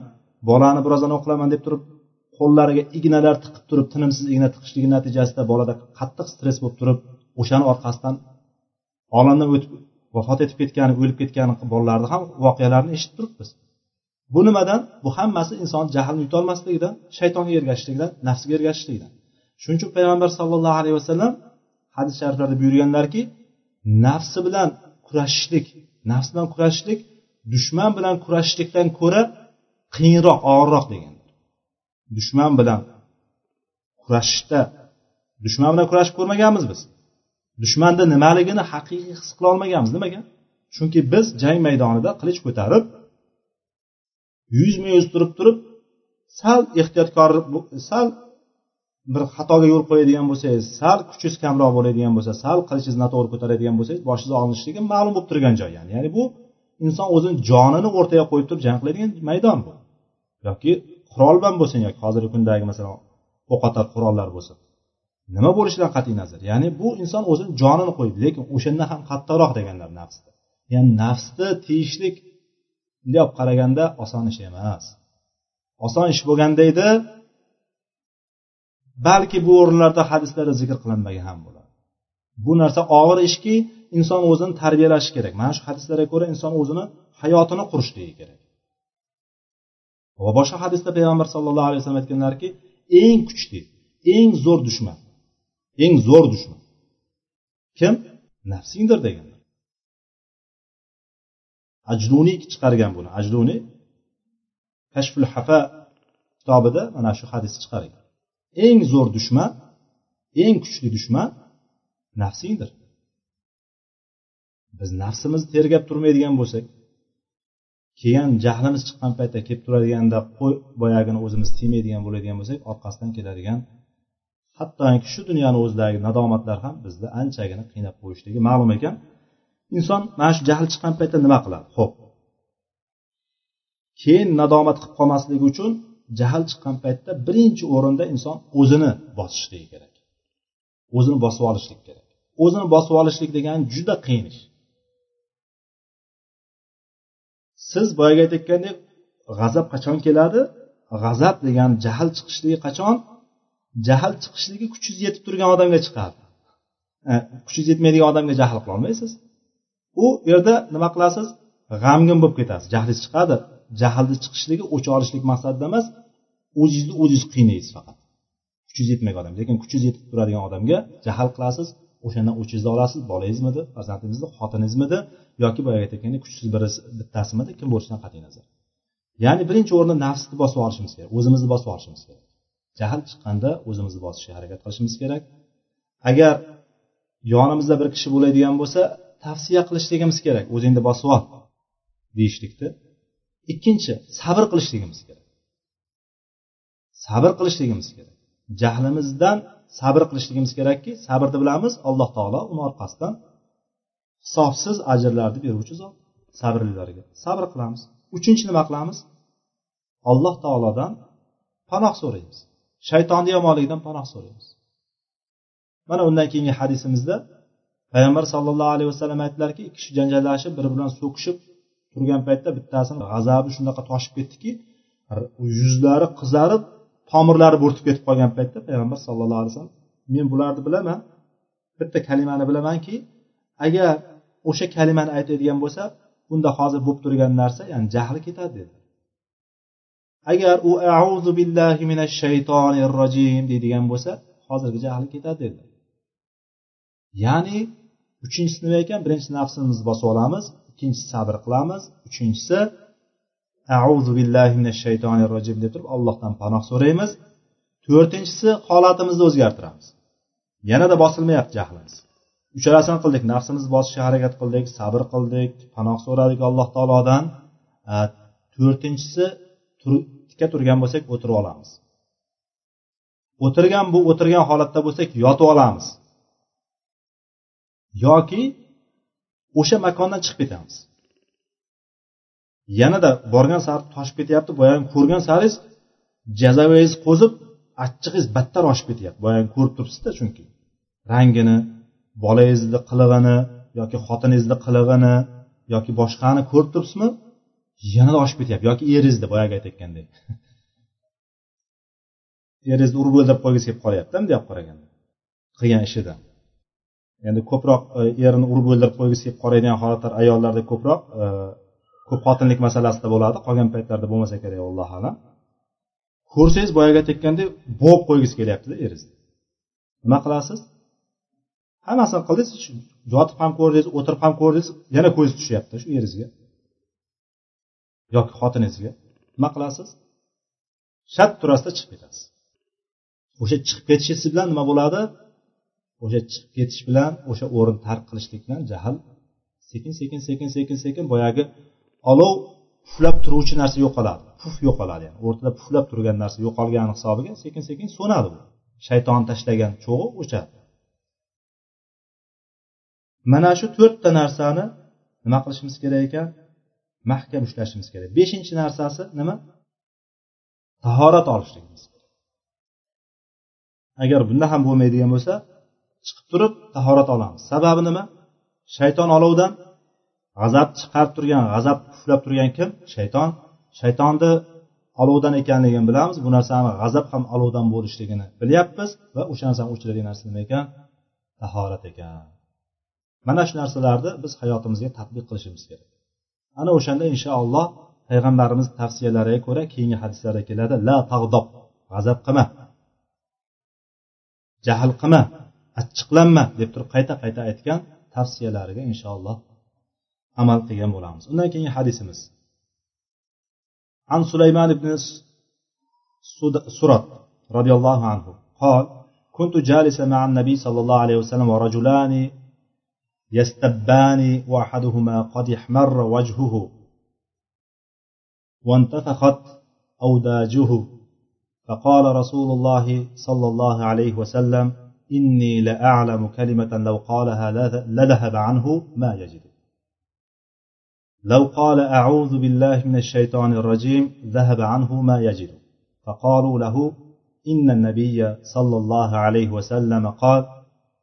bolani birozdan o'qilaman deb turib qo'llariga ignalar tiqib turib tinimsiz igna tiqishligi natijasida bolada qattiq stress bo'lib turib o'shani orqasidan olamdan o'tib vafot etib ketgani o'lib ketgani bolalarni ham voqealarini eshitib turibmiz. Bu nimadan? Bu hammasi inson jahlni yutolmasligidan shaytonga ergashishligidan nafsiga ergashishligidan. Shuning uchun payg'ambar sallallohu alayhi vasallam hadis shariflarda buyurganlarki nafsi bilan kurashishlik nafs bilan kurashishlik dushman bilan kurashishlikdan ko'ra qiyinroq og'irroq degan. Dushman bilan kurashishda dushman bilan kurashib ko'rmaganmiz biz. Dushmanni nimaligini haqiqiy his qila olmaganmiz nimaga? Chunki biz jang maydonida qilich ko'tarib yuzma yuz turib turib sal ehtiyotkor sal bir xatoga yo'l qo'yadigan bo'lsangiz sal kuchingiz kamroq bo'ladigan bo'lsa sal qilichingizni noto'g'ri ko'taradigan bo'lsangiz boshingiz olinishligi ma'lum bo'lib turgan joy ya'ni. Ya'ni bu inson o'zini jonini o'rtaga qo'yib turib jang qiladigan maydon bu. Yoki qurol bilan bo'lsin yoki hozirgi kundagi masalan o'q otar qurollar bo'lsin. Nima bo'lishidan qat'iy nazar? Ya'ni bu inson o'zini jonini qo'ydi lekin o'shanda ham qattiqroq deganlar nafsni ya'ni nafsni tiyishlik bunday qaraganda oson ish emas. Oson ish bo'lganda edi balki bu o'rinlarda hadislarda zikr qilinmagan ham bo'ladi. Bu narsa og'ir ishki inson o'zini tarbiyalashi kerak. Mana shu hadislarga ko'ra inson o'zini hayotini qurishligi kerak. Va boshqa hadisda payg'ambar sallallohu alayhi vasallam aytganlarki eng kuchli eng zo'r dushman eng zo'r dushman. Kim? Nafsingdir deganlar. Ajluniy chiqargan buni. Ajluniy kashful hafa kitobida mana shu hadisni chiqargan. Eng zo'r dushman eng kuchli dushman nafsingdir. Biz nafsimizni tergab turmaydigan bo'lsak keyin jahlimiz chiqqan paytda kelib turadiganda qo'y boyagini o'zimiz tiymaydigan bo'ladigan bo'lsak orqasidan keladigan hattoki shu dunyoni o'zidagi nadomatlar ham bizni anchagina qiynab qo'yishligi ma'lum ekan. Inson mana shu jahl chiqqan paytda nima qiladi? Ho'p keyin nadomat qilib qolmasligi uchun jahl chiqqan paytda birinchi o'rinda inson o'zini bosishligi kerak. O'zini bosib olishlik kerak. O'zini bosib olishlik degani juda qiyin ish. Siz boyagi aytayotgandek g'azab qachon keladi? G'azab degan jahl chiqishligi qachon? Jahl chiqishligi kuchingiz yetib turgan odamga chiqadi. E, kuchingiz yetmaydigan odamga jahl qilolmaysiz u yerda nima qilasiz? G'amgin bo'lib ketasiz jahlingiz chiqadi. Jahlni chiqishligi o'ch olishlik maqsadida emas o'zingizni o'zingiz qiynaysiz faqat. Kuchingiz yetmagan odam lekin kuchingiz yetib turadigan odamga jahl qilasiz. O'shandan o'chingizni olasiz bolangizmidi farzandingizmi xotiningizmidi yoki boyagi aytayotgandek kuchsiz birisi bittasimidi kim bo'lishidan qat'iy nazar. Ya'ni birinchi o'rinda nafsni bosib olishimiz kerak o'zimizni bosib olishimiz kerak. Jahl chiqqanda o'zimizni bosishga harakat qilishimiz kerak. Agar yonimizda bir kishi bo'ladigan bo'lsa tavsiya qilishligimiz kerak o'zingni bosib ol deyishlikni ikkinchi sabr qilishligimiz kerak. Sabr qilishligimiz kerak. Jahlimizdan sabr qilishligimiz kerakki sabrni bilamiz alloh taolo uni orqasidan hisobsiz ajrlarni beruvchi zot sabrlilarga sabr qilamiz. Uchinchi nima qilamiz? Alloh taolodan panoh so'raymiz. Shaytonni yomonligidan panoh so'raymiz. Mana undan keyingi hadisimizda payg'ambar sallallohu alayhi vasallam aytdilarki ikki kishi janjallashib bir bilan so'kishib turgan paytda bittasini g'azabi shunaqa toshib ketdiki yuzlari qizarib tomirlari bo'rtib ketib qolgan paytda payg'ambar sallallohu alayhi vasallam men bularni bilaman bitta kalimani bilamanki agar o'sha kalimani aytadigan bo'lsa bunda hozir bo'lib turgan narsa ya'ni jahli ketadi dedi. Agar u auzu billahi minash shaytonir rojim deydigan bo'lsa hozirgi jahli ketadi dedi. Ya'ni uchinchisi nima ekan? Birinchisi nafsimizni bosib olamiz ikkinchisi sabr qilamiz uchinchisi auzu billahi minash shaytonir rojim deb turib allohdan panoh so'raymiz. To'rtinchisi holatimizni o'zgartiramiz. Yanada bosilmayapti jahlimiz. Uchalasini qildik nafsimizni bosishga harakat qildik sabr qildik panoh so'radik alloh taolodan. To'rtinchisi tikka turgan bo'lsak o'tirib olamiz. O'tirgan bu o'tirgan holatda bo'lsak yotib olamiz. Yoki o'sha makondan chiqib ketamiz. Yanada borgan sari toshib ketyapti boyagi ko'rgan saringiz jazavangiz qo'zib achchig'ingiz battar oshib ketyapti. Boyagi ko'rib turibsizda chunki. Rangini bolangizni qilig'ini yoki xotiningizni qilig'ini yoki boshqani ko'rib turibsizmi yanada oshib ketyapti. Yoki eringizni boyagi aytayotgandek. Eringizni urib o'ldirib qo'ygisi kelib qolyapti bunday olib qaraganda. Qilgan ishidan endi ko'proq e, erini urib o'ldirib qo'ygisi kelib qoladigan holatlar ayollarda ko'proq e, ko'p xotinlik masalasida bo'ladi qolgan paytlarda bo'lmasa kerak allohu alam. Ko'rsangiz boyagi aytayotgandek bo'g'ib qo'ygisi kelyaptida eringizni nima qilasiz? Hammasini qildingiz yotib ham ko'rdingiz o'tirib ham ko'rdingiz yana ko'z tushyapti shu eringizga yoki xotiningizga. Nima qilasiz? Shart turasizda chiqib ketasiz. O'sha chiqib ketishingiz bilan nima bo'ladi? O'sha chiqib ketish bilan o'sha o'rin tark qilishlik bilan jahl sekin sekin sekin sekin sekin boyagi olov puflab turuvchi narsa yo'qoladi. Puf yo'qoladi yani. O'rtada puflab turgan narsa yo'qolgani hisobiga sekin sekin so'nadi bu. Shayton tashlagan cho'g'i o'chadi mana shu to'rtta narsani nima qilishimiz kerak ekan? Mahkam ushlashimiz kerak. Beshinchi narsasi nima? Tahorat olishligimiz kerak. Agar bunda ham bo'lmaydigan bo'lsa chiqib turib tahorat olamiz. Sababi nima? Shayton olovdan g'azab chiqarib turgan g'azab puflab turgan kim? Shayton. Shaytonni olovdan ekanligini bilamiz. Bu narsani g'azab ham olovdan bo'lishligini bilyapmiz va o'sha narsani o'chiradigan narsa nima ekan? Tahorat ekan. Mana shu narsalarni biz hayotimizga tadbiq qilishimiz kerak. Ana o'shanda inshaalloh payg'ambarimiz tavsiyalariga ko'ra keyingi hadislarda keladi. La tag'dob g'azab qilma. Jahl qilma achchiqlanma deb turib qayta qayta aytgan tavsiyalariga inshaalloh amal qilgan bo'lamiz. Undan keyingi hadisimiz. عن سليمان بن سرط رضي الله عنه قال كنت جالسا مع النبي صلى الله عليه وسلم ورجلان يستبان واحدهما قد احمر وجهه وانتفخت أوداجه فقال رسول الله صلى الله عليه وسلم إني لأعلم كلمة لو قالها لذهب عنه ما يجد لو قال أعوذ بالله من الشيطان الرجيم ذهب عنه ما يجد فقالوا له إن النبي صلى الله عليه وسلم قال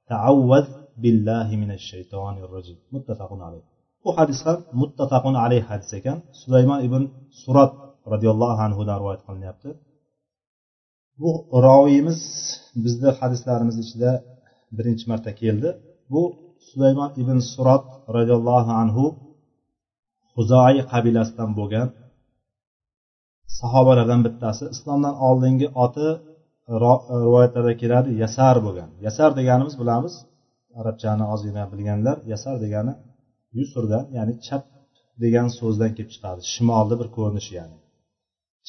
تعوذ بالله من الشيطان الرجيم متفق عليه bu hadis ham muttafaqun alayh hadis ekan sulaymon ibn surat roziyallohu anhudan rivoyat qilinyapti bu roviyimiz bizni hadislarimiz ichida birinchi marta keldi bu sulaymon ibn surat roziyallohu anhu huzoi qabilasidan bo'lgan sahobalardan bittasi. Islomdan oldingi oti rivoyatlarda keladi yasar bo'lgan. Yasar deganimiz bilamiz arabchani ozgina bilganlar yasar degani yusurdan ya'ni chap degan so'zdan kelib chiqadi. Shimolni bir ko'rinishi ya'ni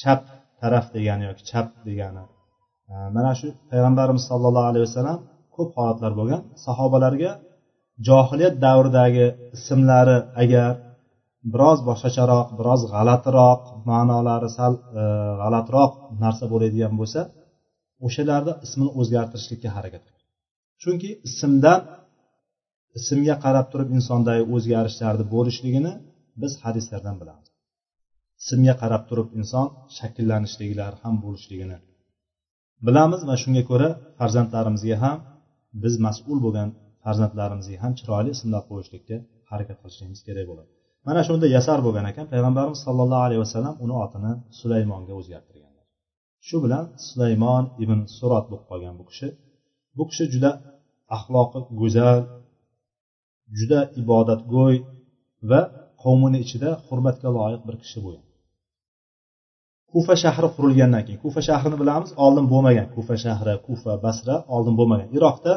chap taraf degani yoki chap degani. Mana shu payg'ambarimiz sollallohu alayhi vasallam ko'p holatlar bo'lgan. Sahobalarga johiliyat davridagi ismlari agar biroz boshqacharoq biroz g'alatiroq ma'nolari sal e, g'alatiroq narsa bo'ladigan bo'lsa o'shalarni ismini o'zgartirishlikka harakat qilgan chunki ismdan ismga qarab turib insondagi o'zgarishlarni bo'lishligini biz hadislardan bilamiz. Ismga qarab turib inson shakllanishliklari ham bo'lishligini bilamiz va shunga ko'ra farzandlarimizga ham biz mas'ul bo'lgan farzandlarimizga ham chiroyli ismlar qo'yishlikka harakat qilishligimiz kerak bo'ladi. Mana shunda yasar bo'lgan ekan. Payg'ambarimiz sollallohu alayhi vasallam uni otini sulaymonga o'zgartirganlar. Shu bilan sulaymon ibn surot bo'lib qolgan bu kishi. Bu kishi juda axloqi go'zal juda ibodatgo'y va qavmini ichida hurmatga loyiq bir kishi bo'lgan. Kufa shahri qurilgandan keyin kufa shahrini bilamiz oldin bo'lmagan. Kufa shahri kufa basra oldin bo'lmagan. Iroqda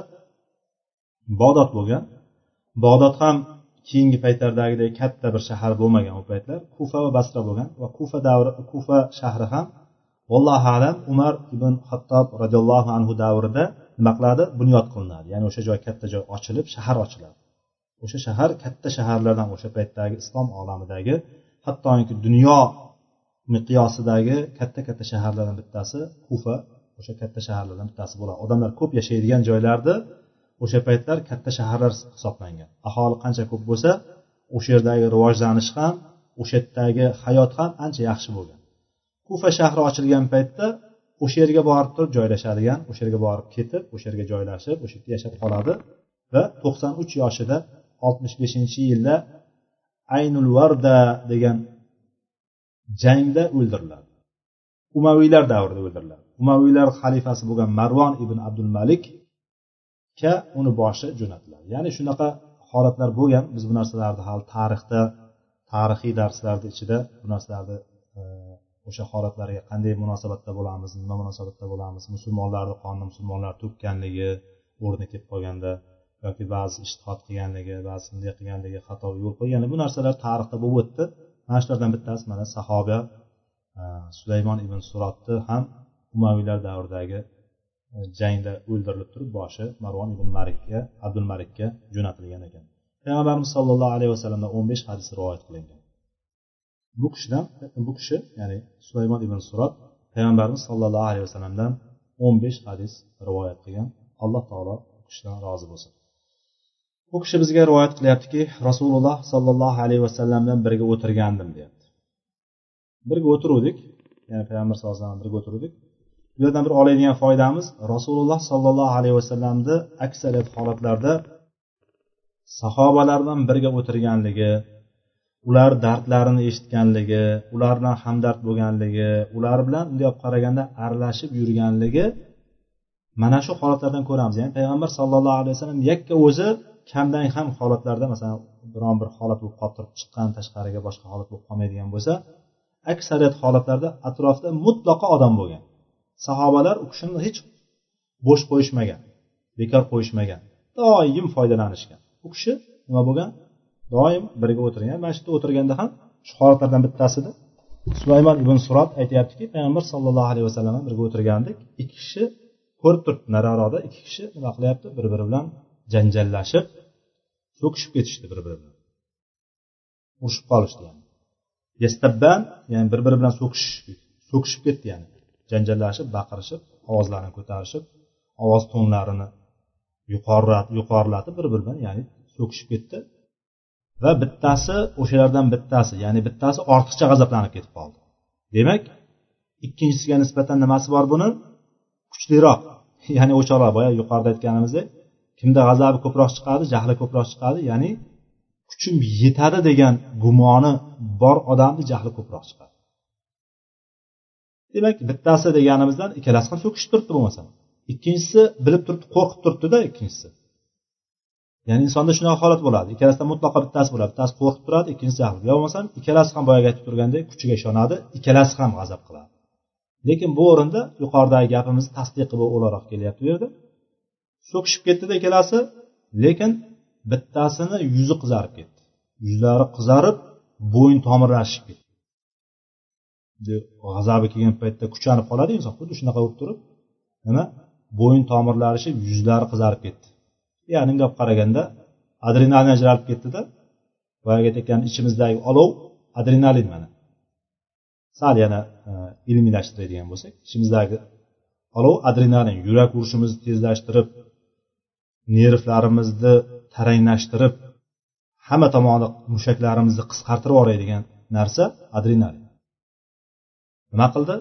bog'dod bo'lgan. Bog'dod ham keyingi paytlardagidek katta bir shahar bo'lmagan u paytlar kufa va basra bo'lgan va kufa davri kufa shahri ham vallohu alam umar ibn hattob roziyallohu anhu davrida nima qiladi? Bunyod qilinadi. Ya'ni o'sha joy katta joy ochilib shahar ochiladi. O'sha shahar katta shaharlardan o'sha paytdagi islom olamidagi hattoki dunyo miqyosidagi katta katta shaharlardan bittasi kufa o'sha katta shaharlardan bittasi bo'ladi. Odamlar ko'p yashaydigan joylarni o'sha paytlar katta shaharlar hisoblangan. Aholi qancha ko'p bo'lsa o'sha yerdagi rivojlanish ham o'sha yerdagi hayot ham ancha yaxshi bo'lgan. Kufa shahri ochilgan paytda o'sha yerga borib turib joylashadigan o'sha yerga borib ketib o'sha yerga joylashib o'sha yerda yashab qoladi va to'qson uch yoshida oltmish beshinchi yilda aynul varda degan jangda o'ldiriladi. Umaviylar davrida o'ldiriladi. Umaviylar xalifasi bo'lgan marvon ibn abdul malik ka uni boshi jo'natiladi ya'ni shunaqa holatlar bo'lgan. Biz bu narsalarni hali tarixda tarixiy darslarni ichida bu narsalarni e, o'sha holatlarga qanday munosabatda bo'lamiz nima munosabatda bo'lamiz musulmonlarni qonini musulmonlar to'kkanligi o'rni kelib qolganda yoki ba'zi ishtihod qilganligi ba'zi bunday qilganligi xato yo'l qo'ygani bu narsalar tarixda bo'lib o'tdi. Mana shulardan bittasi mana sahoba e, sulaymon ibn surotni ham umaviylar davridagi jangda o'ldirilib turib boshi marvon ibn marikka abdul malikka jo'natilgan ekan. Payg'ambarimiz sollallohu alayhi vasallamdan o'n besh hadis rivoyat qilingan. Bu kishidan bu kishi ya'ni sulaymon ibn surot payg'ambarimiz sollallohu alayhi vasallamdan o'n besh hadis rivoyat qilgan. Alloh taolo u kishidan rozi bo'lsin. Bu kishi bizga rivoyat qilyaptiki rasululloh sollallohu alayhi vasallamdan birga o'tirgandim deyapti. Birga o'tiruvdik ya'ni payg'ambar sallallohu alayhi vasallam birga o'tiruvdik. Bu yerdan bir oladigan foydamiz rasululloh sollallohu alayhi vasallamni aksariyat holatlarda sahobalar bilan birga o'tirganligi ular dardlarini eshitganligi ular bilan hamdard bo'lganligi ular bilan bunday olib qaraganda aralashib yurganligi mana shu holatlardan ko'ramiz. Ya'ni payg'ambar sallallohu alayhi vasallam yakka o'zi kamdan ham holatlarda masalan biron bir holat bo'lib qolib turib chiqqan tashqariga boshqa holat bo'lib qolmaydigan bo'lsa aksariyat holatlarda atrofda mutlaqo odam bo'lgan. Sahobalar u kishini hech bo'sh qo'yishmagan bekor qo'yishmagan doim foydalanishgan. U kishi nima bo'lgan? Doim birga o'tirgan mana shu yerda o'tirganda ham shu holatlardan bittasida sulaymon ibn surat aytyaptiki payg'ambar sallallohu alayhi vasallam birga o'tirgandik ikki kishi ko'rib turibdi. Nariroqda ikki kishi nima qilyapti? Bir biri bilan janjallashib so'kishib ketishdi bir biri bilan urushib qolishdi yani. Yastabban ya'ni bir biri bilan so'kishish so'kishib ketdi ya'ni. Janjallashib baqirishib ovozlarini ko'tarishib ovoz tonlarini yuqorilatib bir biri bilan ya'ni so'kishib ketdi. Va bittasi o'shalardan bittasi ya'ni bittasi ortiqcha g'azablanib ketib qoldi. Demak ikkinchisiga nisbatan nimasi bor buni? Kuchliroq. Ya'ni o'choqlar boya yuqorida aytganimizdek kimda g'azabi ko'proq chiqadi jahli ko'proq chiqadi ya'ni kuchim yetadi degan gumoni bor odamni jahli ko'proq chiqadi. Demak bittasi deganimizdan ikkalasi ham so'kishib turibdi bo'lmasa. Ikkinchisi bilib turibdi qo'rqib turibdida ikkinchisi. Ya'ni insonda shunaqa holat bo'ladi. Ikkalasidan mutlaqo bittasi bo'ladi. Bittasi qo'rqib turadi ikkinchisi jahil yo bo'lmasam ikkalasi ham boyagi aytib turgandek kuchiga ishonadi ikkalasi ham g'azab qiladi. Lekin bu o'rinda yuqoridagi gapimiz tasdiqi o'laroq kelyapti bu yerda. So'kishib ketdida ikkalasi lekin bittasini yuzi qizarib ketdi. Yuzlari qizarib bo'yin tomirlashib ketdi. G'azabi kelgan paytda kuchanib qoladi inson xuddi shunaqa bo'lib turib nima bo'yin tomirlari ishib yuzlari qizarib ketdi. Ya'ni bundoq qaraganda adrenalin ajralib ketdida boyagi aytayotgan ichimizdagi olov adrenalin mana. Sal yana e, ilmiylashtiradigan bo'lsak ichimizdagi olov adrenalin yurak urishimizni tezlashtirib nervlarimizni taranglashtirib hamma tomoni mushaklarimizni qisqartirib yuboradigan narsa adrenalin. Nima qildi?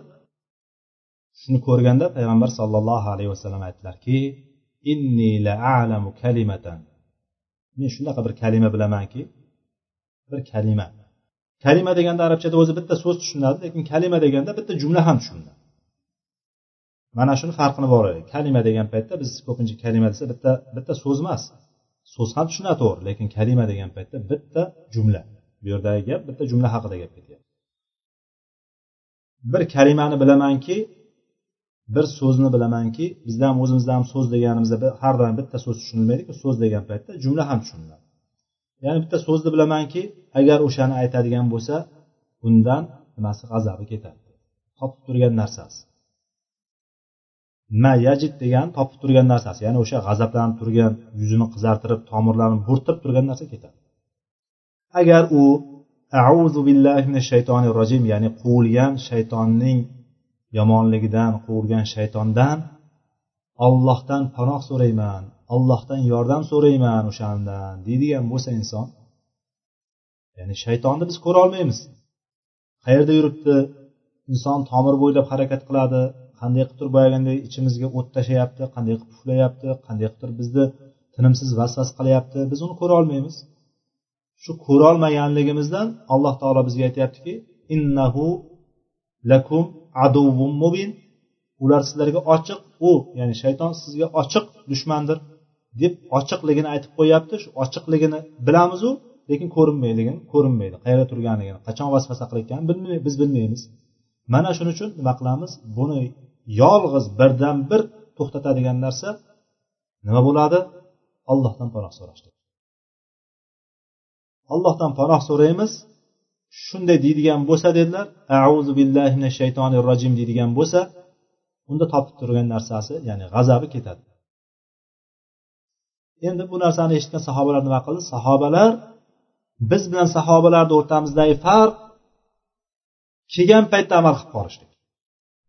Shuni ko'rganda payg'ambar sollallohu alayhi vasallam aytdilarki inni la a'lamu kalimatan. Men shunaqa bir kalima bilamanki bir kalima. Kalima deganda arabchada o'zi bitta so'z tushuniladi lekin kalima deganda bitta jumla ham tushuniladi mana shuni farqini boraylik kalima degan paytda biz ko'pincha kalima desa bitta bitta so'z emas. So'z ham tushunadi to'g'ri lekin kalima degan paytda bitta jumla. Bu yerdagi gap bitta jumla haqida gap ketyapti. Bir kalimani bilamanki bir so'zni bilamanki bizda ham o'zimizda ham so'z deganimizda har doim bitta so'z tushunilmaydiku so'z degan paytda jumla ham tushuniladi. Ya'ni bitta so'zni bilamanki agar o'shani aytadigan bo'lsa undan nimasi g'azabi ketadi. Topib turgan narsasi. Ma yajid degan topib turgan narsasi. Ya'ni o'sha g'azablanib turgan yuzini qizartirib tomirlarini bo'rttirib turgan narsa ketadi. Agar u auzu billahi minash shaytonir rojim ya'ni quvilgan shaytonning yomonligidan quvilgan shaytondan ollohdan panoh so'rayman ollohdan yordam so'rayman o'shandan deydigan bo'lsa inson ya'ni shaytonni biz ko'ra olmaymiz. Qayerda yuribdi? Inson tomir bo'ylab harakat qiladi qanday qilib turib boyaganday ichimizga o't tashlayapti qanday qilib puflayapti qanday qilib turib bizni tinimsiz vasvas qilyapti biz uni ko'ra olmaymiz. Shu ko'rolmaganligimizdan alloh taolo bizga aytyaptiki innahu lakum aduvum mubin. Ular sizlarga ochiq u ya'ni shayton sizga ochiq dushmandir deb ochiqligini aytib qo'yyapti. Shu ochiqligini bilamizu lekin ko'rinmayligini ko'rinmaydi qayerda turganligini qachon vasvasa qilayotganini biz bilmaymiz. Mana shuning uchun nima qilamiz? Buni yolg'iz birdan bir to'xtatadigan narsa nima bo'ladi? Allohdan panoh so'rashlik allohdan panoh so'raymiz. Shunday deydigan bo'lsa dedilar auzu billahi mina shaytonir rojim deydigan bo'lsa unda topib turgan narsasi ya'ni g'azabi ketadi. Endi bu narsani eshitgan sahobalar nima qildi? Sahobalar biz bilan sahobalarni o'rtamizdagi farq kelgan paytda amal qilib qolishlik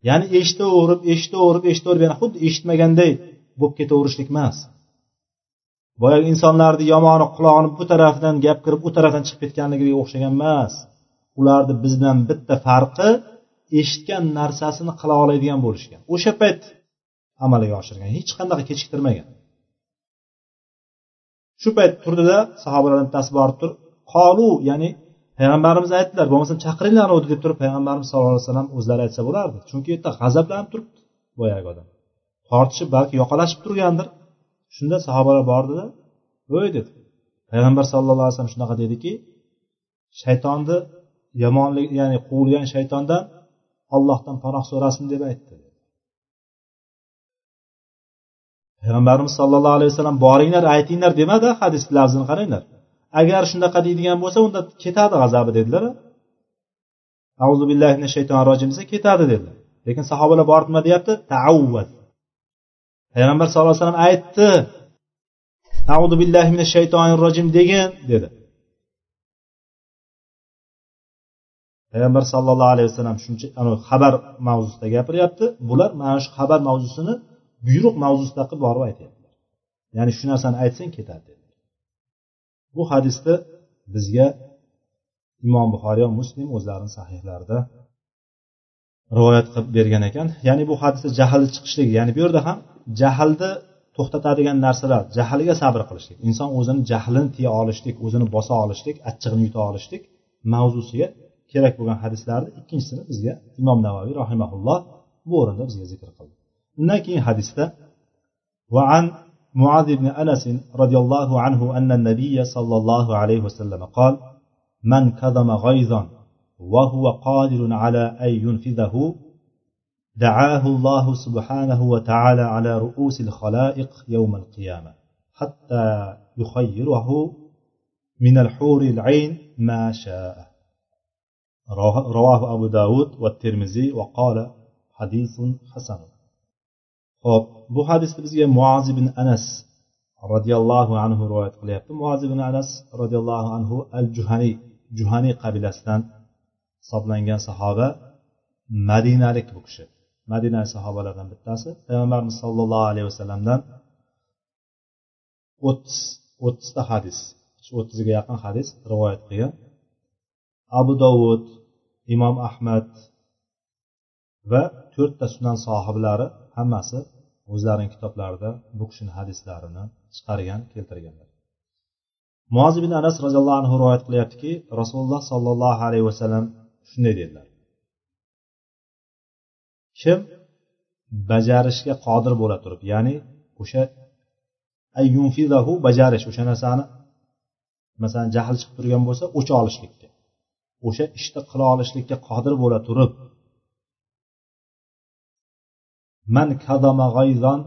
ya'ni eshitaverib eshitaverib eshitaverib yana xuddi eshitmaganday bo'lib ketaverishlik emas. Boyagi insonlarni yomoni qulog'ini bu tarafidan gap kirib u tarafdan chiqib ketganligiga o'xshagan emas. Ularni bizdan bitta farqi eshitgan narsasini qila oladigan bo'lishgan. O'sha payt amalga oshirgan hech qanaqa kechiktirmagan. Shu payt turdida sahobalardan bittasi borib turib qolu ya'ni payg'ambarimiz aytdilar bo'lmasam chaqiringlar uni deb turib payg'ambarimiz sallallohu alayhi vasallam o'zlari aytsa bo'lardi. Chunki u yerda g'azablanib turibdi boyagi odam. Tortishib balki yoqalashib turgandir. Shunda sahobalar bordida voy dedi. Payg'ambar sallallohu alayhi vasallam shunaqa dediki shaytonni yomonlik ya'ni quvilgan shaytondan ollohdan panoh so'rasin deb aytdi. Payg'ambarimiz sollallohu alayhi vasallam boringlar aytinglar demadi hadis lafzini qaranglar. Agar shunaqa deydigan bo'lsa unda ketadi g'azabi dedilar. Auzu billahi mina shaytonir rojim desa ketadi dedilar. Lekin sahobalar borib nima deyapti taavvad payg'ambar sallallohu alayhi vasallam aytdi audu billahi mina shaytonir rojim degin dedi. Payg'ambar sallallohu alayhi vasallam shuncha xabar mavzusida gapiryapti. Bular mana shu xabar mavzusini buyruq mavzusida qilib borib aytyaptilar. Ya'ni shu narsani aytsang ketadi bu hadisni bizga imom buxoriy va muslim o'zlarini sahihlarida rivoyat qilib bergan ekan. Ya'ni bu hadisda jahli chiqishligi ya'ni bu yerda ham jahlni to'xtatadigan narsalar jahliga sabr qilishlik inson o'zini jahlini tiya olishlik o'zini bosa olishlik achchig'ini yuta olishlik mavzusiga kerak bo'lgan hadislarni ikkinchisini bizga imom navoiy rahimaulloh bu o'rinda bizga zikr qildi undan keyin hadisda وعن معاذ بن أنس رضي الله عنه أن النبي صلى الله عليه وسلم قال من كظم غيظا وهو قادر على أن ينفذه دعاه الله سبحانه وتعالى على رؤوس الخلائق يوم القيامة حتى يخيره من الحور العين ما شاء. رواه أبو داود والترمذي وقال حديث حسن. خب بو حديث بزي معاذ بن أنس رضي الله عنه رواية قليه معاذ بن أنس رضي الله عنه الجهني جهني قبل أسلان صبلنجان صحابة مدينة لك بكشف madina sahobalaridan bittasi. Payg'ambarimiz sollallohu alayhi vasallamdan o'ttiz o'ttizta hadis shu o'ttizga yaqin hadis rivoyat qilgan. Abu dovud imom ahmad va to'rtta sunan sohiblari hammasi o'zlarini kitoblarida bu kishini hadislarini chiqargan keltirganlar. Muoz ibn anas roziyallohu anhu rivoyat qilyaptiki rasululloh sollallohu alayhi vasallam shunday dedilar. Kim bajarishga qodir bo'la turib ya'ni o'sha ayyunfizahu bajarish o'sha narsani masalan jahl chiqib turgan bo'lsa o'cha olishlikka o'sha ishni qila olishlikka qodir bo'la turib man kadama g'ayzon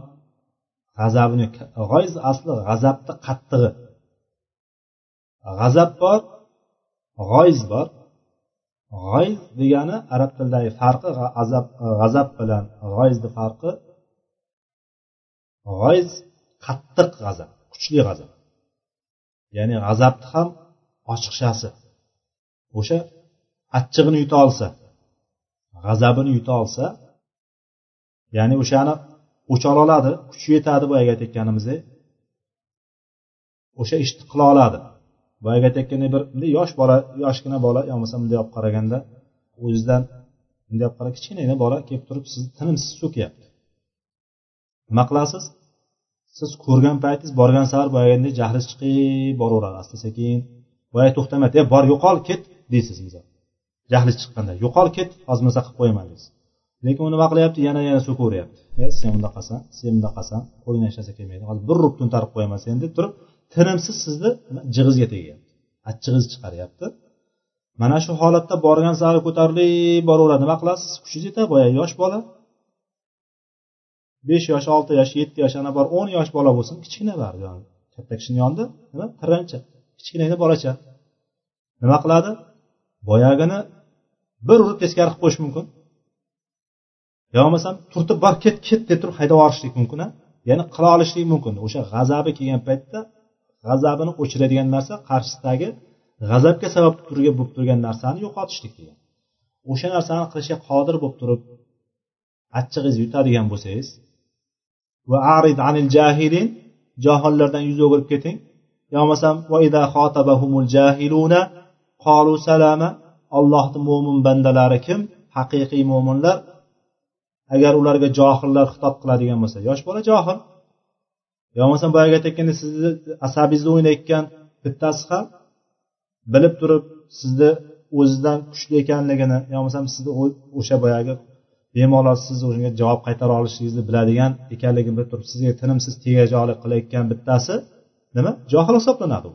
g'azabini g'oyz asli g'azabni qattig'i g'azab bor g'oyz bor g'oyz degani arab tilidagi farqi g'azab e, g'azab bilan g'oyzni farqi g'oyz qattiq g'azab kuchli g'azab. Ya'ni g'azabni ham ochiqchasi. O'sha achchig'ini yuta olsa g'azabini yuta olsa ya'ni o'shani o'chara oladi kuchi yetadi boyagi aytayotganimizdek o'sha ishni qila oladi. Boyagi aytayotgandek bir yosh bola yoshgina bola yo bo'lmasa bunday olib qaraganda o'zidan bunday olib qara kichkinagina bola kelib turib sizni tinimsiz so'kyapti nima qilasiz? Siz ko'rgan paytingiz borgan sari boyagidek jahliz chiqib boraveradi asta sekin. Boyagi to'xtamaydi e bor yo'qol ket deysiz misol. Jahli chiqqanda yo'qol ket hozir bunaqasi qilib qo'yaman deysiz. Lekin u nima qilyapti? Yana yana so'kaveryapti e sen qilsan sen qilsan qo'lingdan hech narsa kelmaydi hozir bir urib to'ntarib qo'yaman seni deb turib tinimsiz sizni jig'izga tegyapti achchig'iz chiqaryapti. Mana shu holatda borgan sari ko'tarilib boraveradi. Nima qilasiz? Kuchingiz yetadi boyagi yosh bola. Besh yosh olti yosh yetti yosh ana bor o'n yosh bola bo'lsin. Kichkina baribir katta kishini yonida. Nima? Tirancha kichkinagina bolacha. Nima qiladi? Boyagini bir urib teskari qilib qo'yish mumkin. Yo bo'lmasam turtib bor ket ket deb turib haydab yuborishlik mumkin ya'ni qila olishlik mumkin. O'sha g'azabi kelgan paytda g'azabini o'chiradigan narsa qarshisidagi g'azabga sabab turgan bo'lib turgan narsani yo'qotishlik degan. O'sha narsani qilishga qodir bo'lib turib achchig'ingizni yutadigan bo'lsangiz va arid anil jahilin johillardan yuz o'girib keting. Yo bo'lmasam jahiluna qolu salama allohni mo'min bandalari kim? Haqiqiy mo'minlar agar ularga johillar xitob qiladigan bo'lsa yosh bola johil. Yo bo'lmasam boyagi aytayotgandek sizni asabingizni o'ynayotgan bittasi ham bilib turib sizni o'zidan kuchli ekanligini yo bo'lmasam sizni o'sha boyagi bemalol siz o'shanga javob qaytara olishingizni biladigan ekanligini bilib turib sizga tinimsiz tegajoqlik qilayotgan bittasi nima? Johil hisoblanadi u.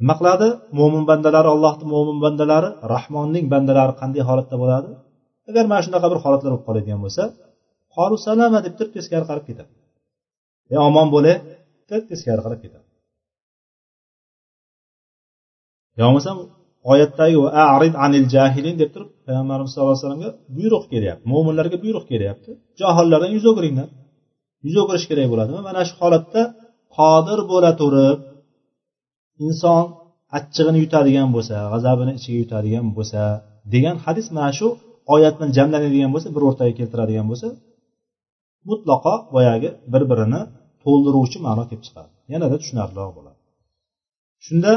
Nima qiladi? Mo'min bandalari allohni mo'min bandalari rahmonning bandalari qanday holatda bo'ladi? Agar mana shunaqa bir holatlar bo'lib qoladigan bo'lsa qolu salama deb turib teskari qarab ketadi. E, omon bo'lay deb teskari qarab ketadi. Yo bo'lmasam oyatdagi arid anil jahilin deb turib payg'ambarimiz sallallohu alayhi vasallamga buyruq kelyapti. Mo'minlarga buyruq kelyapti. Johillardan yuz o'giringlar. Yuz o'girish kerak bo'ladimi? Mana shu holatda qodir bo'la turib inson achchig'ini yutadigan bo'lsa g'azabini ichiga yutadigan bo'lsa degan hadis mana shu oyat bilan jamlanadigan bo'lsa bir o'rtaga keltiradigan bo'lsa mutlaqo boyagi bir birini to'ldiruvchi ma'no kelib chiqadi. Yanada tushunarliroq bo'ladi. Shunda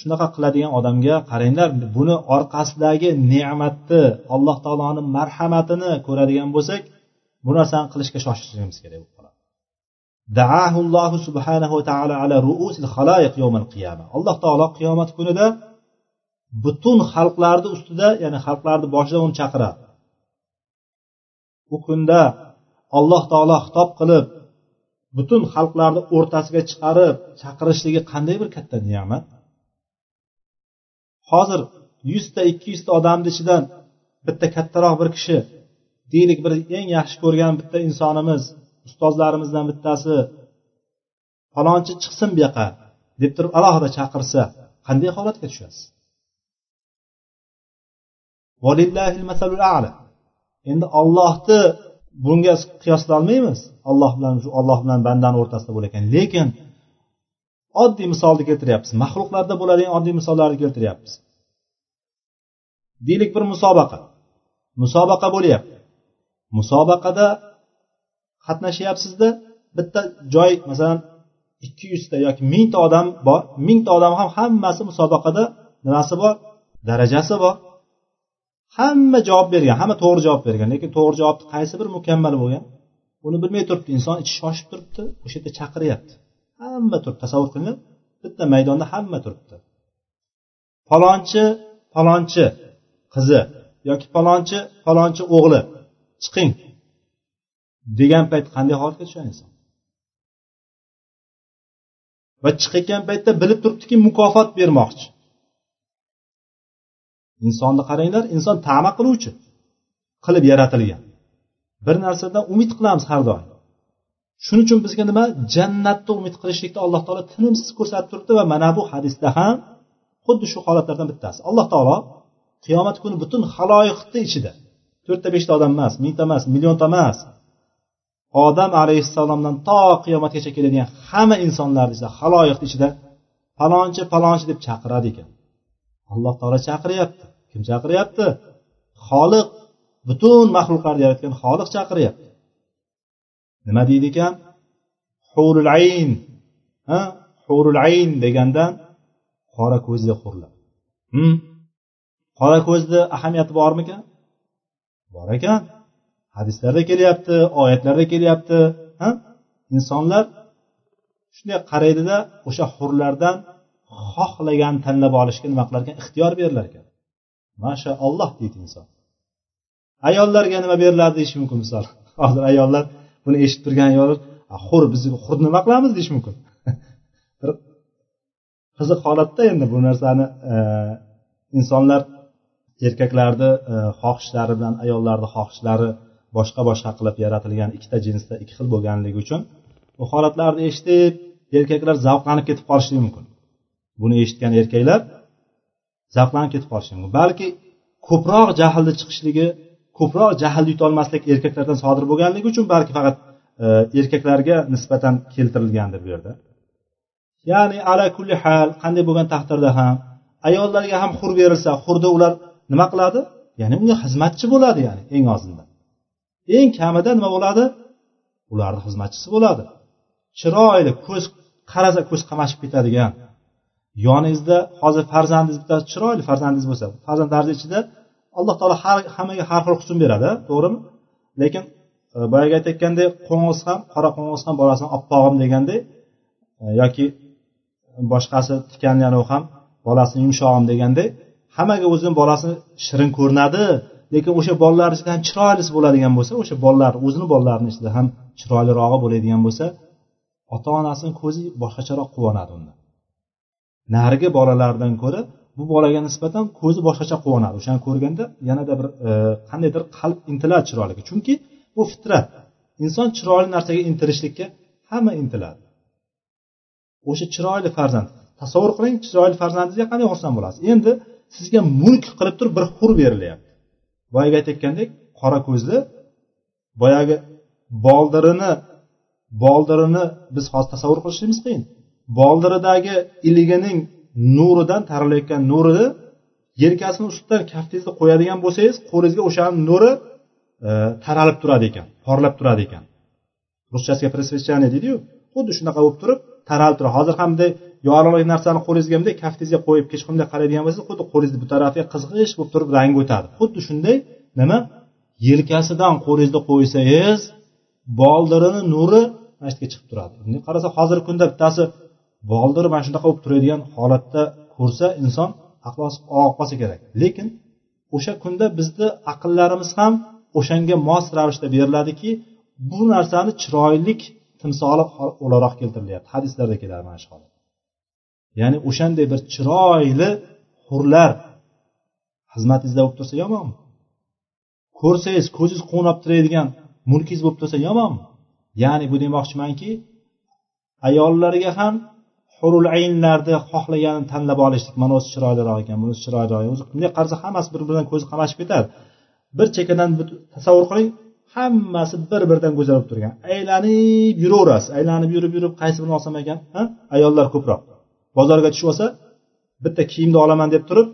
shunaqa qiladigan odamga qaranglar buni orqasidagi ne'matni alloh taoloni marhamatini ko'radigan bo'lsak bu narsani qilishga shoshilishimiz kerak bo'lib qoladi. Daahullohu subhanahu va ala ruusil xaloyiq yawmal qiyama. Alloh taolo qiyomat kunida butun xalqlarni ustida ya'ni xalqlarni boshida uni chaqiradi. U kunda alloh taolo xitob qilib butun xalqlarni o'rtasiga chiqarib chaqirishligi qanday bir katta ne'mat? Hozir yuzta ikki yuzta odamni ichidan bitta kattaroq bir kishi deylik bir eng yaxshi ko'rgan bitta insonimiz ustozlarimizdan bittasi falonchi chiqsin bu yoqqa deb turib alohida chaqirsa qanday holatga tushasiz? Endi ollohni bunga qiyoslolmaymiz alloh bilan shu bilan bandani o'rtasida bo'lar lekin oddiy misolni keltiryapmiz. Maxluqlarda bo'ladigan oddiy misollarni keltiryapmiz. Deylik bir musobaqa. Musobaqa bo'lyapti. Musobaqada qatnashyapsizda. Bitta joy masalan ikki yuzta yoki mingta odam bor. Mingta odam ham hammasi musobaqada nimasi bor? Darajasi bor. Hamma javob bergan hamma to'g'ri javob bergan lekin to'g'ri javobni qaysi biri mukammal bo'lgan? Buni bilmay turibdi inson ichi shoshib turibdi o'sha yerda chaqiryapti. Hamma turibdi tasavvur qilinglar bitta maydonda hamma turibdi. Falonchi falonchi qizi yoki falonchi falonchi o'g'li chiqing degan payt qanday holatga tushadi inson? Va chiqayotgan paytda bilib turibdiki mukofot bermoqchi. Insonni qaranglar inson tama qiluvchi qilib yaratilgan. Bir narsadan umid qilamiz har doim. Shuning uchun bizga nima? Jannatni umid qilishlikni alloh taolo tinimsiz ko'rsatib turibdi va mana bu hadisda ham xuddi shu holatlardan bittasi. Alloh taolo qiyomat kuni butun haloyiqni ichida to'rtta beshta odam emas mingta emas millionta emas odam alayhissalomdan to qiyomatgacha keladigan hamma insonlarni ichida haloyiqni ichida falonchi falonchi deb chaqiradi ekan. Alloh taolo chaqiryapti. Kim chaqiryapti? Xoliq butun maxluqlarni yaratgan xoliq chaqiryapti. Nima deydi ekan? Hurul ayn. Ha? Hurul ayn degandan qora ko'zli hurlar. Hmm? qora ko'zni ahamiyati bormikan bor ekan. Hadislarda kelyapti oyatlarda kelyapti. Ha? Insonlar shunday qaraydida o'sha hurlardan xohlagan tanlab olishga nima qilar ekan ixtiyor berilar ekan. Mashaalloh deydi inson. Ayollarga nima beriladi deyish mumkin misol. Hozir ayollar buni eshitib turgan ayollar hur biz hurni nima qilamiz? deyish mumkin. Bir qiziq holatda endi bu narsani e, insonlar erkaklarni e, xohishlari bilan ayollarni xohishlari boshqa boshqa qilib yaratilgan ikkita jinsda ikki xil bo'lganligi uchun bu holatlarni eshitib erkaklar zavqlanib ketib qolishligi mumkin. Buni eshitgan erkaklar zavqlanib ketib qolishi mumkin balki ko'proq jahlni chiqishligi ko'proq jahlni yutolmaslik erkaklardan sodir bo'lganligi uchun balki faqat e, erkaklarga nisbatan keltirilgandir bu yerda. Ya'ni ala kulli hal qanday bo'lgan taqdirda ham ayollarga ham hur berilsa hurda ular nima qiladi? Ya'ni unga xizmatchi bo'ladi ya'ni eng ozida eng kamida nima bo'ladi? Ularni xizmatchisi bo'ladi. Chiroyli ko'z qarasa ko'z qamashib ketadigan yoningizda hozir farzandingiz bittasi chiroyli farzandingiz bo'lsa farzandlaringiz ichida alloh taolo har hammaga har xil husn beradi to'g'rimi? Lekin e, boyagi aytayotgandek qo'ng'iz ham qora qo'ng'iz ham bolasini oppog'im deganday e, yoki boshqasi tikanlari ham bolasini yumshog'im deganday hammaga o'zini bolasini shirin ko'rinadi. Lekin o'sha bolalar ichida ham chiroylisi bo'ladigan bo'lsa o'sha bolalar o'zini bolalarini ichida ham chiroylirog'i bo'ladigan bo'lsa ota onasini ko'zi boshqacharoq quvonadi unda. Narigi bolalardan ko'ra bu bolaga nisbatan ko'zi boshqacha quvonadi. O'shani ko'rganda yanada bir e, qandaydir qalb intiladi chiroyliga. Chunki bu fitrat. Inson chiroyli narsaga intilishlikka hamma intiladi. O'sha chiroyli farzand. Tasavvur qiling chiroyli farzandingizga qanday xursand bo'lasiz? Endi sizga mulk qilib turib bir hur berilyapti. Boyagi aytayotgandek qora ko'zli boyagi boldirini boldirini biz hozir tasavvur qilishimiz qiyin boldiridagi iligining nuridan taralayotgan nurini yelkasini ustidan kaftingizni qo'yadigan bo'lsangiz qo'lingizga o'shani nuri e, taralib turadi ekan porlab turadi ekan. Ruschasiga просвещание deydiyu xuddi shunaqa bo'lib turib taralib turadi. Hozir ham bunday yorug'lik narsani qo'lingizga bunday kaftingizga qo'yib kechqurunday qaraydigan bo'lsangiz xuddi qo'lingizni bu tarafiga qizg'ish bo'lib turib rangi o'tadi. Xuddi shunday nima? Yelkasidan qo'lingizni qo'ysangiz boldirini nuri mana shu yerga chiqib turadi. Bunday qarasa hozirgi kunda bittasi boldir mana shunaqa bo'lib turadigan holatda ko'rsa inson aqli og'ib qolsa kerak. Lekin o'sha kunda bizni aqllarimiz ham o'shanga mos ravishda beriladiki bu narsani chiroylik timsoli o'laroq keltirilyapti. Hadislarda keladi mana shu holat. Ya'ni o'shanday bir chiroyli hurlar xizmatingizda bo'lib tursa yomonmi ko'rsangiz ko'zingiz quvnab turadigan mulkingiz bo'lib tursa yomonmi ya'ni bu demoqchimanki ayollarga ham hurul aynlarni xohlaganini tanlab olishlik mana o'zi chiroyliroq ekan. Bunisi chiroyliroq o'zi bunday qarasa hammasi bir biridan ko'zi qamashib ketadi bir chekkadan tasavvur qiling hammasi bir biridan go'zal bo'lib turgan. Aylanib yuraverasiz. Aylanib yurib yurib qaysi birini olsam ekan? Ayollar ko'proq. Bozorga tushib olsa bitta kiyimni olaman deb turib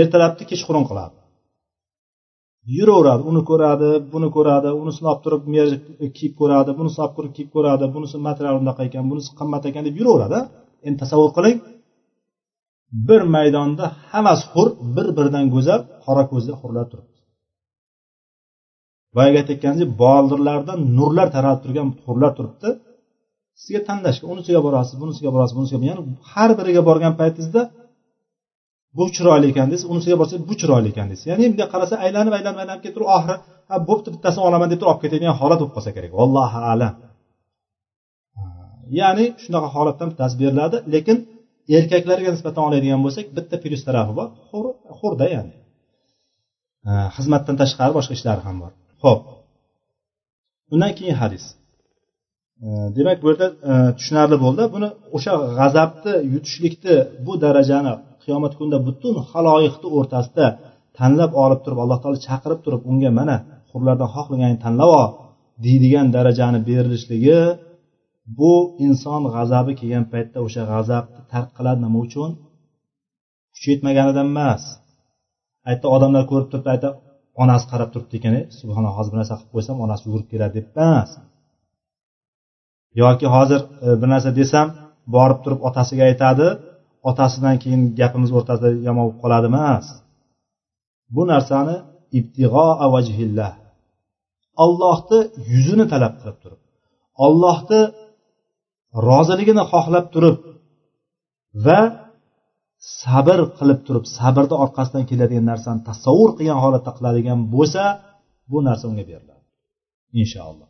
ertalabni kechqurun qiladi. Yuraveradi uni ko'radi buni ko'radi unisini olib turib kiyib ko'radi bunisini olib turib kiyib ko'radi bunisi material unaqa ekan bunisi qimmat ekan deb yuraveradi endi tasavvur qiling. Bir maydonda hammasi hur bir biridan go'zal qora ko'zli hurlar turibdi. Boyagi aytayotgandek boldirlardan nurlar taralib turgan hurlar turibdi. Sizga tanlashga unisiga borasiz bunisiga borasiz bunisiga ya'ni har biriga borgan paytingizda bu chiroyli ekan desa unisiga borsa bu chiroyli ekan desa. Ya'ni bunday qarasa aylanib aylanib aylanib kelib turib oxiri ha bo'pti bittasini olaman deb turib olib ketadigan holat bo'lib qolsa kerak. Vallohu alam. Ya'ni shunaqa holatdan bittasi beriladi lekin erkaklarga nisbatan oladigan bo'lsak bitta plyus tarafi bor hurda ya'ni. Xizmatdan tashqari boshqa ishlari ham bor. Ho'p undan keyin hadis. Demak bu yerda e, tushunarli bo'ldi. Buni o'sha g'azabni yutishlikni bu darajani qiyomat kunida butun haloyiqni o'rtasida tanlab olib turib alloh taolo chaqirib turib unga mana hurlardan xohlaganingni tanlab ol deydigan darajani berilishligi bu inson g'azabi kelgan paytda o'sha g'azabni tark qiladi nima uchun? Kuchi yetmaganidan emas. Aytdi odamlar ko'rib turibdi aytdi onasi qarab turibdi ekan e, subhanalloh hozir bir narsa qilib qo'ysam onasi yugurib keladi deb emas. Yoki hozir e, bir narsa desam borib turib otasiga aytadi otasidan keyin gapimiz o'rtasida yomon bo'lib qoladi emas. Bu narsani ibtig'o vajhillah. Ollohni yuzini talab qilib turib ollohni roziligini xohlab turib va sabr qilib turib sabrni orqasidan keladigan narsani tasavvur qilgan holatda qiladigan bo'lsa bu narsa unga beriladi. Inshaalloh.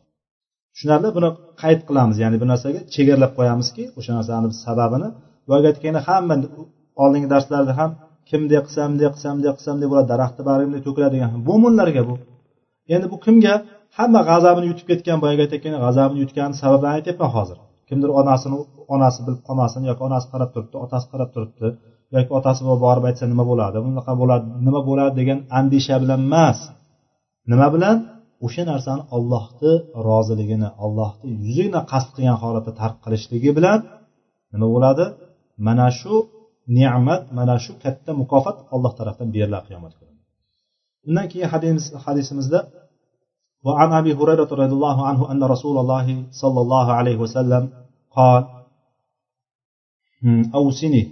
Tushunarli buni qayd qilamiz. Ya'ni bu narsaga chegaralab qo'yamizki o'sha narsani sababini boyagi hamma oldingi darslarda ham kim bunday qilsam bunday qilsam bunday qilsam deb bo'ladi daraxtni bargi bunday to'kiladi degan mo'minlarga bu. Endi bu kimga? Hamma g'azabini yutib ketgan boyagi aytayotgan g'azabini yutgan sabablarni aytyapman hozir. Kimdir onasini onasi bilib qolmasin yoki onasi qarab turibdi otasi qarab turibdi yoki otasi borib aytsa nima bo'ladi? Bunaqa bo'ladi nima bo'ladi degan andisha bilan emas. Nima bilan? O'sha narsani ollohni roziligini ollohni yuzini qasd qilgan holatda tark qilishligi bilan nima bo'ladi? Mana shu ne'mat mana shu katta mukofot alloh tarafdan beriladi qiyomat kunida. Undan keyin hadisimizda وعن أبي هريرة رضي الله عنه أن رسول الله صلى الله عليه وسلم قال أوسني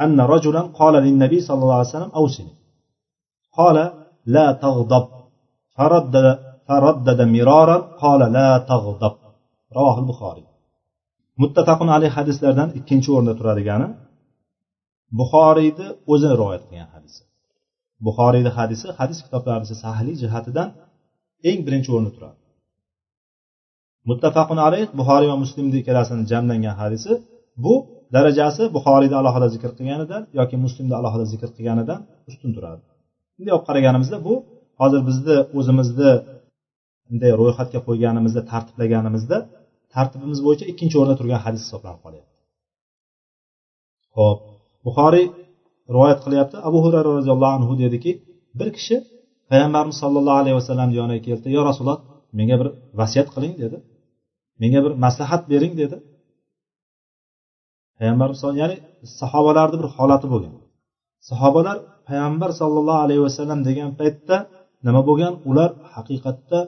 أن رجلا قال للنبي صلى الله عليه وسلم أوسني قال لا تغضب فردد فردد مرارا قال لا تغضب رواه البخاري muttafaqun alayh hadislardan ikkinchi o'rinda turadigani buxoriyni o'zi rivoyat qilgan hadisi. Buxoriyni hadisi hadis kitoblarida sahliy jihatidan eng birinchi o'rinda turadi. Muttafaqun alayh buxoriy va muslimni ikkalasini jamlangan hadisi bu darajasi buxoriyda alohida zikr qilganidan yoki muslimda alohida zikr qilganidan ustun turadi. Bunday olib qaraganimizda bu hozir bizni o'zimizni bunday ro'yxatga qo'yganimizda tartiblaganimizda tartibimiz bo'yicha ikkinchi o'rinda turgan hadis hisoblanib qolyapti. Ho'p buxoriy rivoyat qilyapti. Abu hurayra roziyallohu anhu dediki bir kishi payg'ambarimiz sollallohu alayhi vasallam yoniga keldi. Yo rasululloh menga bir vasiyat qiling dedi. Menga bir maslahat bering dedi. Payg'ambar ya'ni sahobalarni bir holati bo'lgan. Sahobalar payg'ambar sollallohu alayhi vasallam degan paytda nima bo'lgan? Ular haqiqatda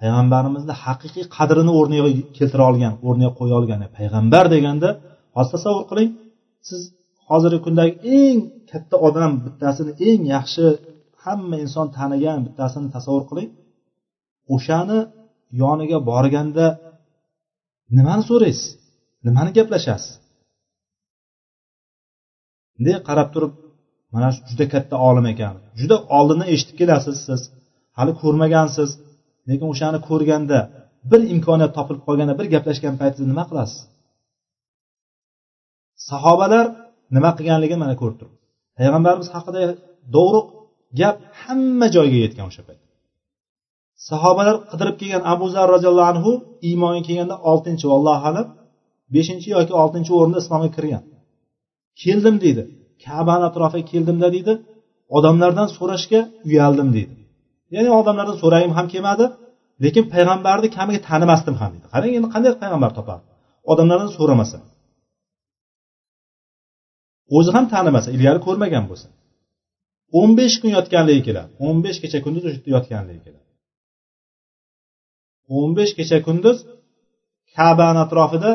payg'ambarimizni haqiqiy qadrini o'rniga keltira olgan o'rniga qo'ya olgan e, payg'ambar deganda hozir tasavvur qiling siz hozirgi kundagi eng katta odam bittasini eng yaxshi hamma inson tanigan bittasini tasavvur qiling. O'shani yoniga borganda nimani so'raysiz? Nimani gaplashasiz? Bunday qarab turib mana shu juda katta olim ekan. Juda oldindan eshitib kelasiz siz hali ko'rmagansiz. Lekin o'shani ko'rganda bir imkoniyat topilib qolganda bir gaplashgan paytida nima qilasiz? Sahobalar nima qilganligini mana ko'rib turibdi. Payg'ambarimiz haqida doğruq gap hamma joyga yetgan o'sha payt. Sahobalar qidirib kelgan abu zar roziyallohu anhu iymonga kelganda oltinchi vallohu alam beshinchi yoki oltinchi o'rinda islomga kirgan. Keldim deydi. Kabani atrofiga keldimda deydi. Odamlardan so'rashga uyaldim deydi. Ya'ni odamlardan so'ragim ham kelmadi lekin payg'ambarni kamiga tanimasdim ham deydi qarang endi qanday payg'ambar topadi odamlardan so'ramasa. O'zi ham tanimasa ilgari ko'rmagan bo'lsa. O'n besh kun yotganligi keladi. O'n besh kecha kunduz o'sha yerda yotganligi keladi. O'n besh kecha kunduz kabani atrofida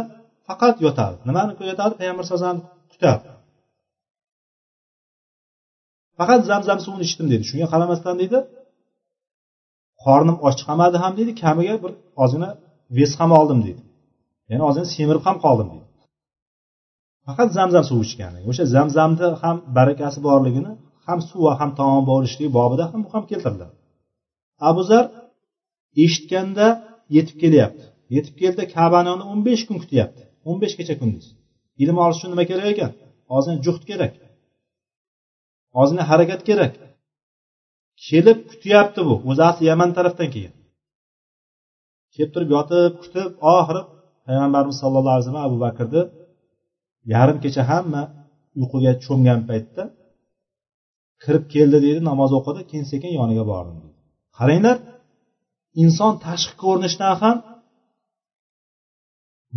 faqat yotadi nimani yotadi payg'ambar sallallohu alayhi kutadi faqat zamzam suvini ichdim deydi shunga qaramasdan deydi qornim och chiqamadi ham deydi kamiga bir ozgina vez ham oldim deydi. Ya'ni ozgina semirib ham qoldim deydi. Faqat zamzam suvi ichgan. O'sha zamzamni ham barakasi borligini ham suv va ham taom bo'lishligi bobida ham bu ham keltiriladi abu zar eshitganda yetib kelyapti. Yetib keldi kabani yonida o'n besh kun kutyapti. o'n besh kecha kunduz. Ilm olish uchun nima kerak ekan? Ozgina juhd kerak. Ozgina harakat kerak. Kelib kutyapti bu. O'zi asli yaman tarafdan kelgan. Kelib turib yotib kutib oxiri payg'ambarimiz sallallohu alayhi vasallam abu bakrni yarim kecha hamma uyquga cho'mgan paytda kirib keldi deydi namoz o'qidi keyin sekin yoniga bordim qaranglar inson tashqi ko'rinishdan ham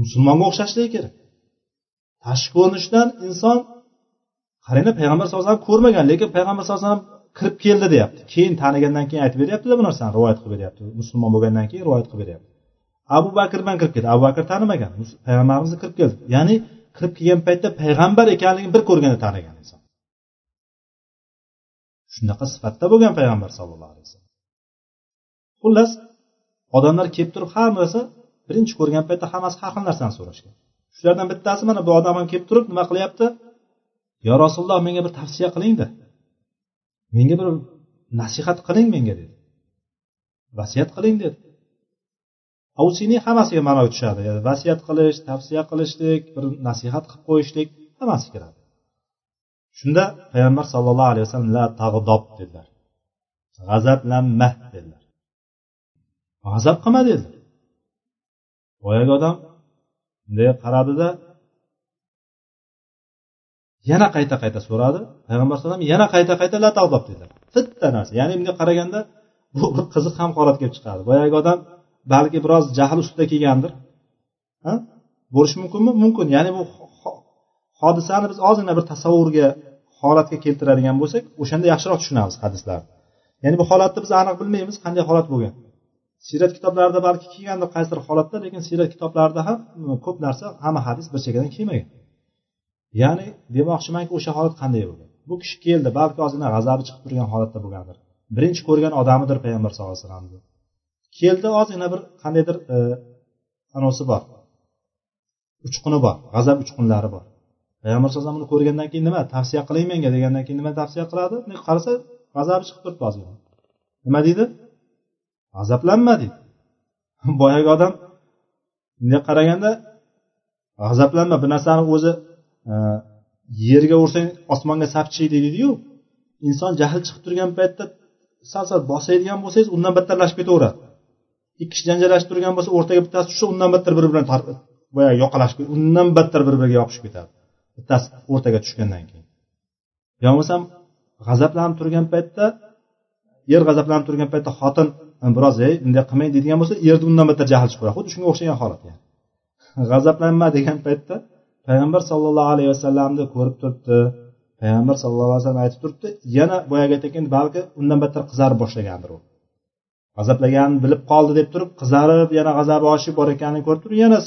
musulmonga o'xshashligi kerak. Tashqi ko'rinishdan inson qaranglar payg'ambar sallallohu alayhi vasallam ko'rmagan lekin payg'ambar sallallohu alayhi vasallam kirib keldi deyapti. Keyin tanigandan keyin aytib beryaptida bu narsani rivoyat qilib beryapti. Musulmon bo'lgandan keyin rivoyat qilib beryapti. Abu bakr bilan kirib keldi abu bakr tanimagan payg'ambarimizni kirib keldi. Ya'ni kirib kelgan paytda payg'ambar ekanligini bir ko'rganda tanigan inson. Shunaqa sifatda bo'lgan payg'ambar sallallohu alayhi vasallam. Xullas odamlar kelib turib har narsa birinchi ko'rgan paytda hammasi har xil narsani so'rashgan. Shulardan bittasi mana bu odam ham kelib turib nima qilyapti? Yo rasululloh menga bir tavsiya qilingda menga bir nasihat qiling menga dedi. Vasiyat qiling dedi. Avsiyni hammasiga ma'no tushadi. Vasiyat qilish tavsiya qilishlik bir nasihat qilib qo'yishlik hammasi kiradi. Shunda payg'ambar sallallohu alayhi vasallam la tag'dob dedilar. G'azablanma dedilar. G'azab qilma dedilar. Boyagi odam bunday qaradida yana qayta qayta so'radi. Payg'ambar alayhisalom yana qayta qayta la tag'dob dedilar. Bitta narsa. Ya'ni bunga qaraganda bu bir qiziq ham holat kelib chiqadi. Boyagi odam balki biroz jahl ustida kelgandir. Bo'lishi mumkinmi? Mumkin. Ya'ni bu hodisani biz ozgina bir tasavvurga holatga keltiradigan bo'lsak o'shanda yaxshiroq tushunamiz hadislarni. Ya'ni bu holatni biz aniq bilmaymiz qanday holat bo'lgan. Siyrat kitoblarida balki kelgandir qaysidir holatda lekin siyrat kitoblarida ham ko'p narsa hamma hadis bir chekkadan kelmagan. Ya'ni demoqchimanki o'sha holat qanday bo'lgan bu kishi keldi balki ozgina g'azabi chiqib turgan holatda bo'lgandir. Birinchi ko'rgan odamidir payg'ambar sallallohu alayhi vasallamni. Keldi ozgina bir qandaydir e, anosi bor. Uchquni bor g'azab uchqunlari bor. Payg'ambar sallallohu alayhi vasallam ko'rgandan keyin nima? Tavsiya qiling menga degandan keyin nima tavsiya qiladi? Qarasa g'azabi chiqib turibdi ozgina. Nima deydi? G'azablanma deydi. Boyagi odam bunday qaraganda g'azablanma bir narsani o'zi yerga ursang osmonga sapchiydi deydiyu inson jahl chiqib turgan paytda sal sal bosadigan bo'lsangiz undan battarlashib ketaveradi. Ikki kishi janjallashib turgan bo'lsa o'rtaga bittasi tushsa undan battar bir bilan boyagi yoqalashib undan battar bir biriga yopishib ketadi. Bittasi o'rtaga tushgandan keyin. Yo bo'lmasam g'azablanib turgan paytda er g'azablanib turgan paytda xotin biroz ey bunday qilmang deydigan bo'lsa erni undan battar jahli chiqib qoladi xuddi shunga o'xshagan holat yani. G'azablanma degan paytda payg'ambar sallallohu alayhi vasallamni ko'rib turibdi. Payg'ambar sallallohu alayhi vasallam aytib turibdi yana boyagi aytgan balki undan battar qizarib boshlagandir u. G'azablaganini bilib qoldi deb turib qizarib yana g'azabi oshib bor ekanini ko'rib turib yana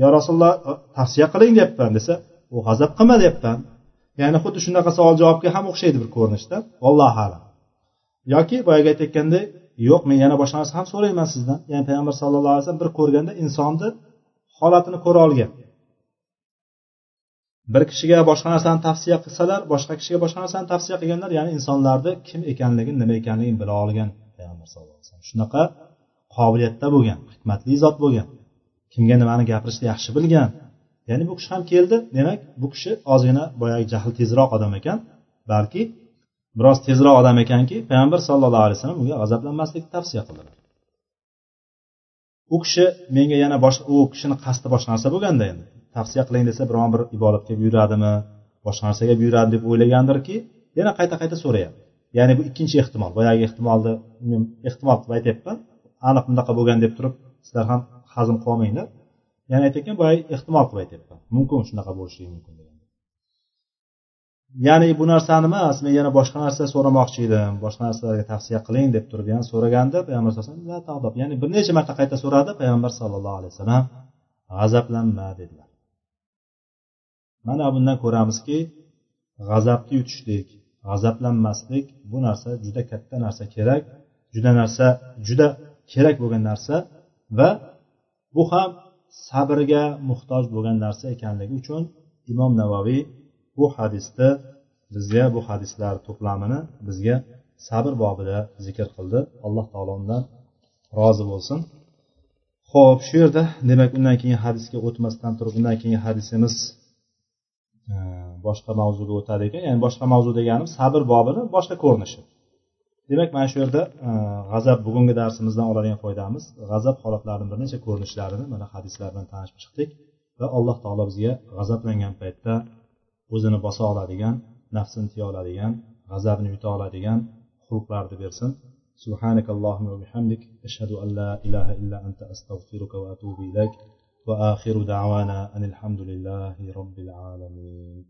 yo rasululloh tavsiya qiling deyapman desa u g'azab qilma deyapman. Ya'ni xuddi shunaqa savol javobga ham o'xshaydi bir ko'rinishda. Vallohu alam. Yoki boyagi aytayotgandek yo'q men yana boshqa narsa ham so'rayman sizdan. Ya'ni payg'ambar sallallohu alayhi vasallam bir ko'rganda insonni holatini ko'ra olgan. Bir kishiga boshqa narsani tavsiya qilsalar boshqa kishiga boshqa narsani tavsiya qilganlar ya'ni insonlarni kim ekanligini nima ekanligini bila olgan payg'ambar sallallohu alayhi vasallam. Shunaqa qobiliyatda bo'lgan hikmatli zot bo'lgan kimga nimani gapirishni yaxshi bilgan. Ya'ni bu kishi ham keldi demak bu kishi ozgina boyagi jahli tezroq odam ekan balki biroz tezroq odam ekanki payg'ambar sallallohu alayhi vasallam unga g'azablanmaslikni tavsiya qildilar. U kishi menga yana boshqa u kishini qasdi boshqa narsa bo'lganda endi tavsiya qiling desa biron bir ibodatga buyuradimi boshqa narsaga buyuradi deb o'ylagandirki yana qayta qayta so'rayapti. Ya'ni bu ikkinchi ehtimol boyagi ehtimolni ehtimol qilib aytyapman. Aniq bunaqa bo'lgan deb turib sizlar ham hazm qilolmanglar. Ya'ni aytayotgan boyagi ehtimol qilib aytyapman. Mumkin shunaqa bo'lishligi mumkin ya'ni bu narsani emas men yana boshqa narsa so'ramoqchi edim boshqa narsalarga tavsiya qiling deb turib yana so'raganda payg'ambar sallallohu ya'ni bir necha marta qayta so'radi payg'ambar sallallohu alayhi vasallam g'azablanma dedilar. Mana bundan ko'ramizki g'azabni yutishlik g'azablanmaslik bu narsa juda katta narsa kerak juda narsa juda kerak bo'lgan narsa va bu ham sabrga muhtoj bo'lgan narsa ekanligi uchun imom navoiy bu hadisda bizga bu hadislar to'plamini bizga sabr bobida zikr qildi. Alloh taolo undan rozi bo'lsin. Ho'p shu yerda demak undan keyin hadisga o'tmasdan turib undan keyingi hadisimiz boshqa mavzuga o'tadi ekan ya'ni boshqa mavzu deganim sabr bobini boshqa ko'rinishi demak mana shu yerda e, g'azab bugungi darsimizdan oladigan foydamiz g'azab holatlarini bir necha ko'rinishlarini mana hadislardan tanishib chiqdik va alloh taolo bizga g'azablangan paytda o'zini bosa oladigan nafsini tiya oladigan g'azabni yuta oladigan xulqlarni bersin سبحانك اللهم وبحمدك أشهد أن لا إله إلا أنت أستغفرك وأتوب إليك وآخر دعوانا أن الحمد لله رب العالمين.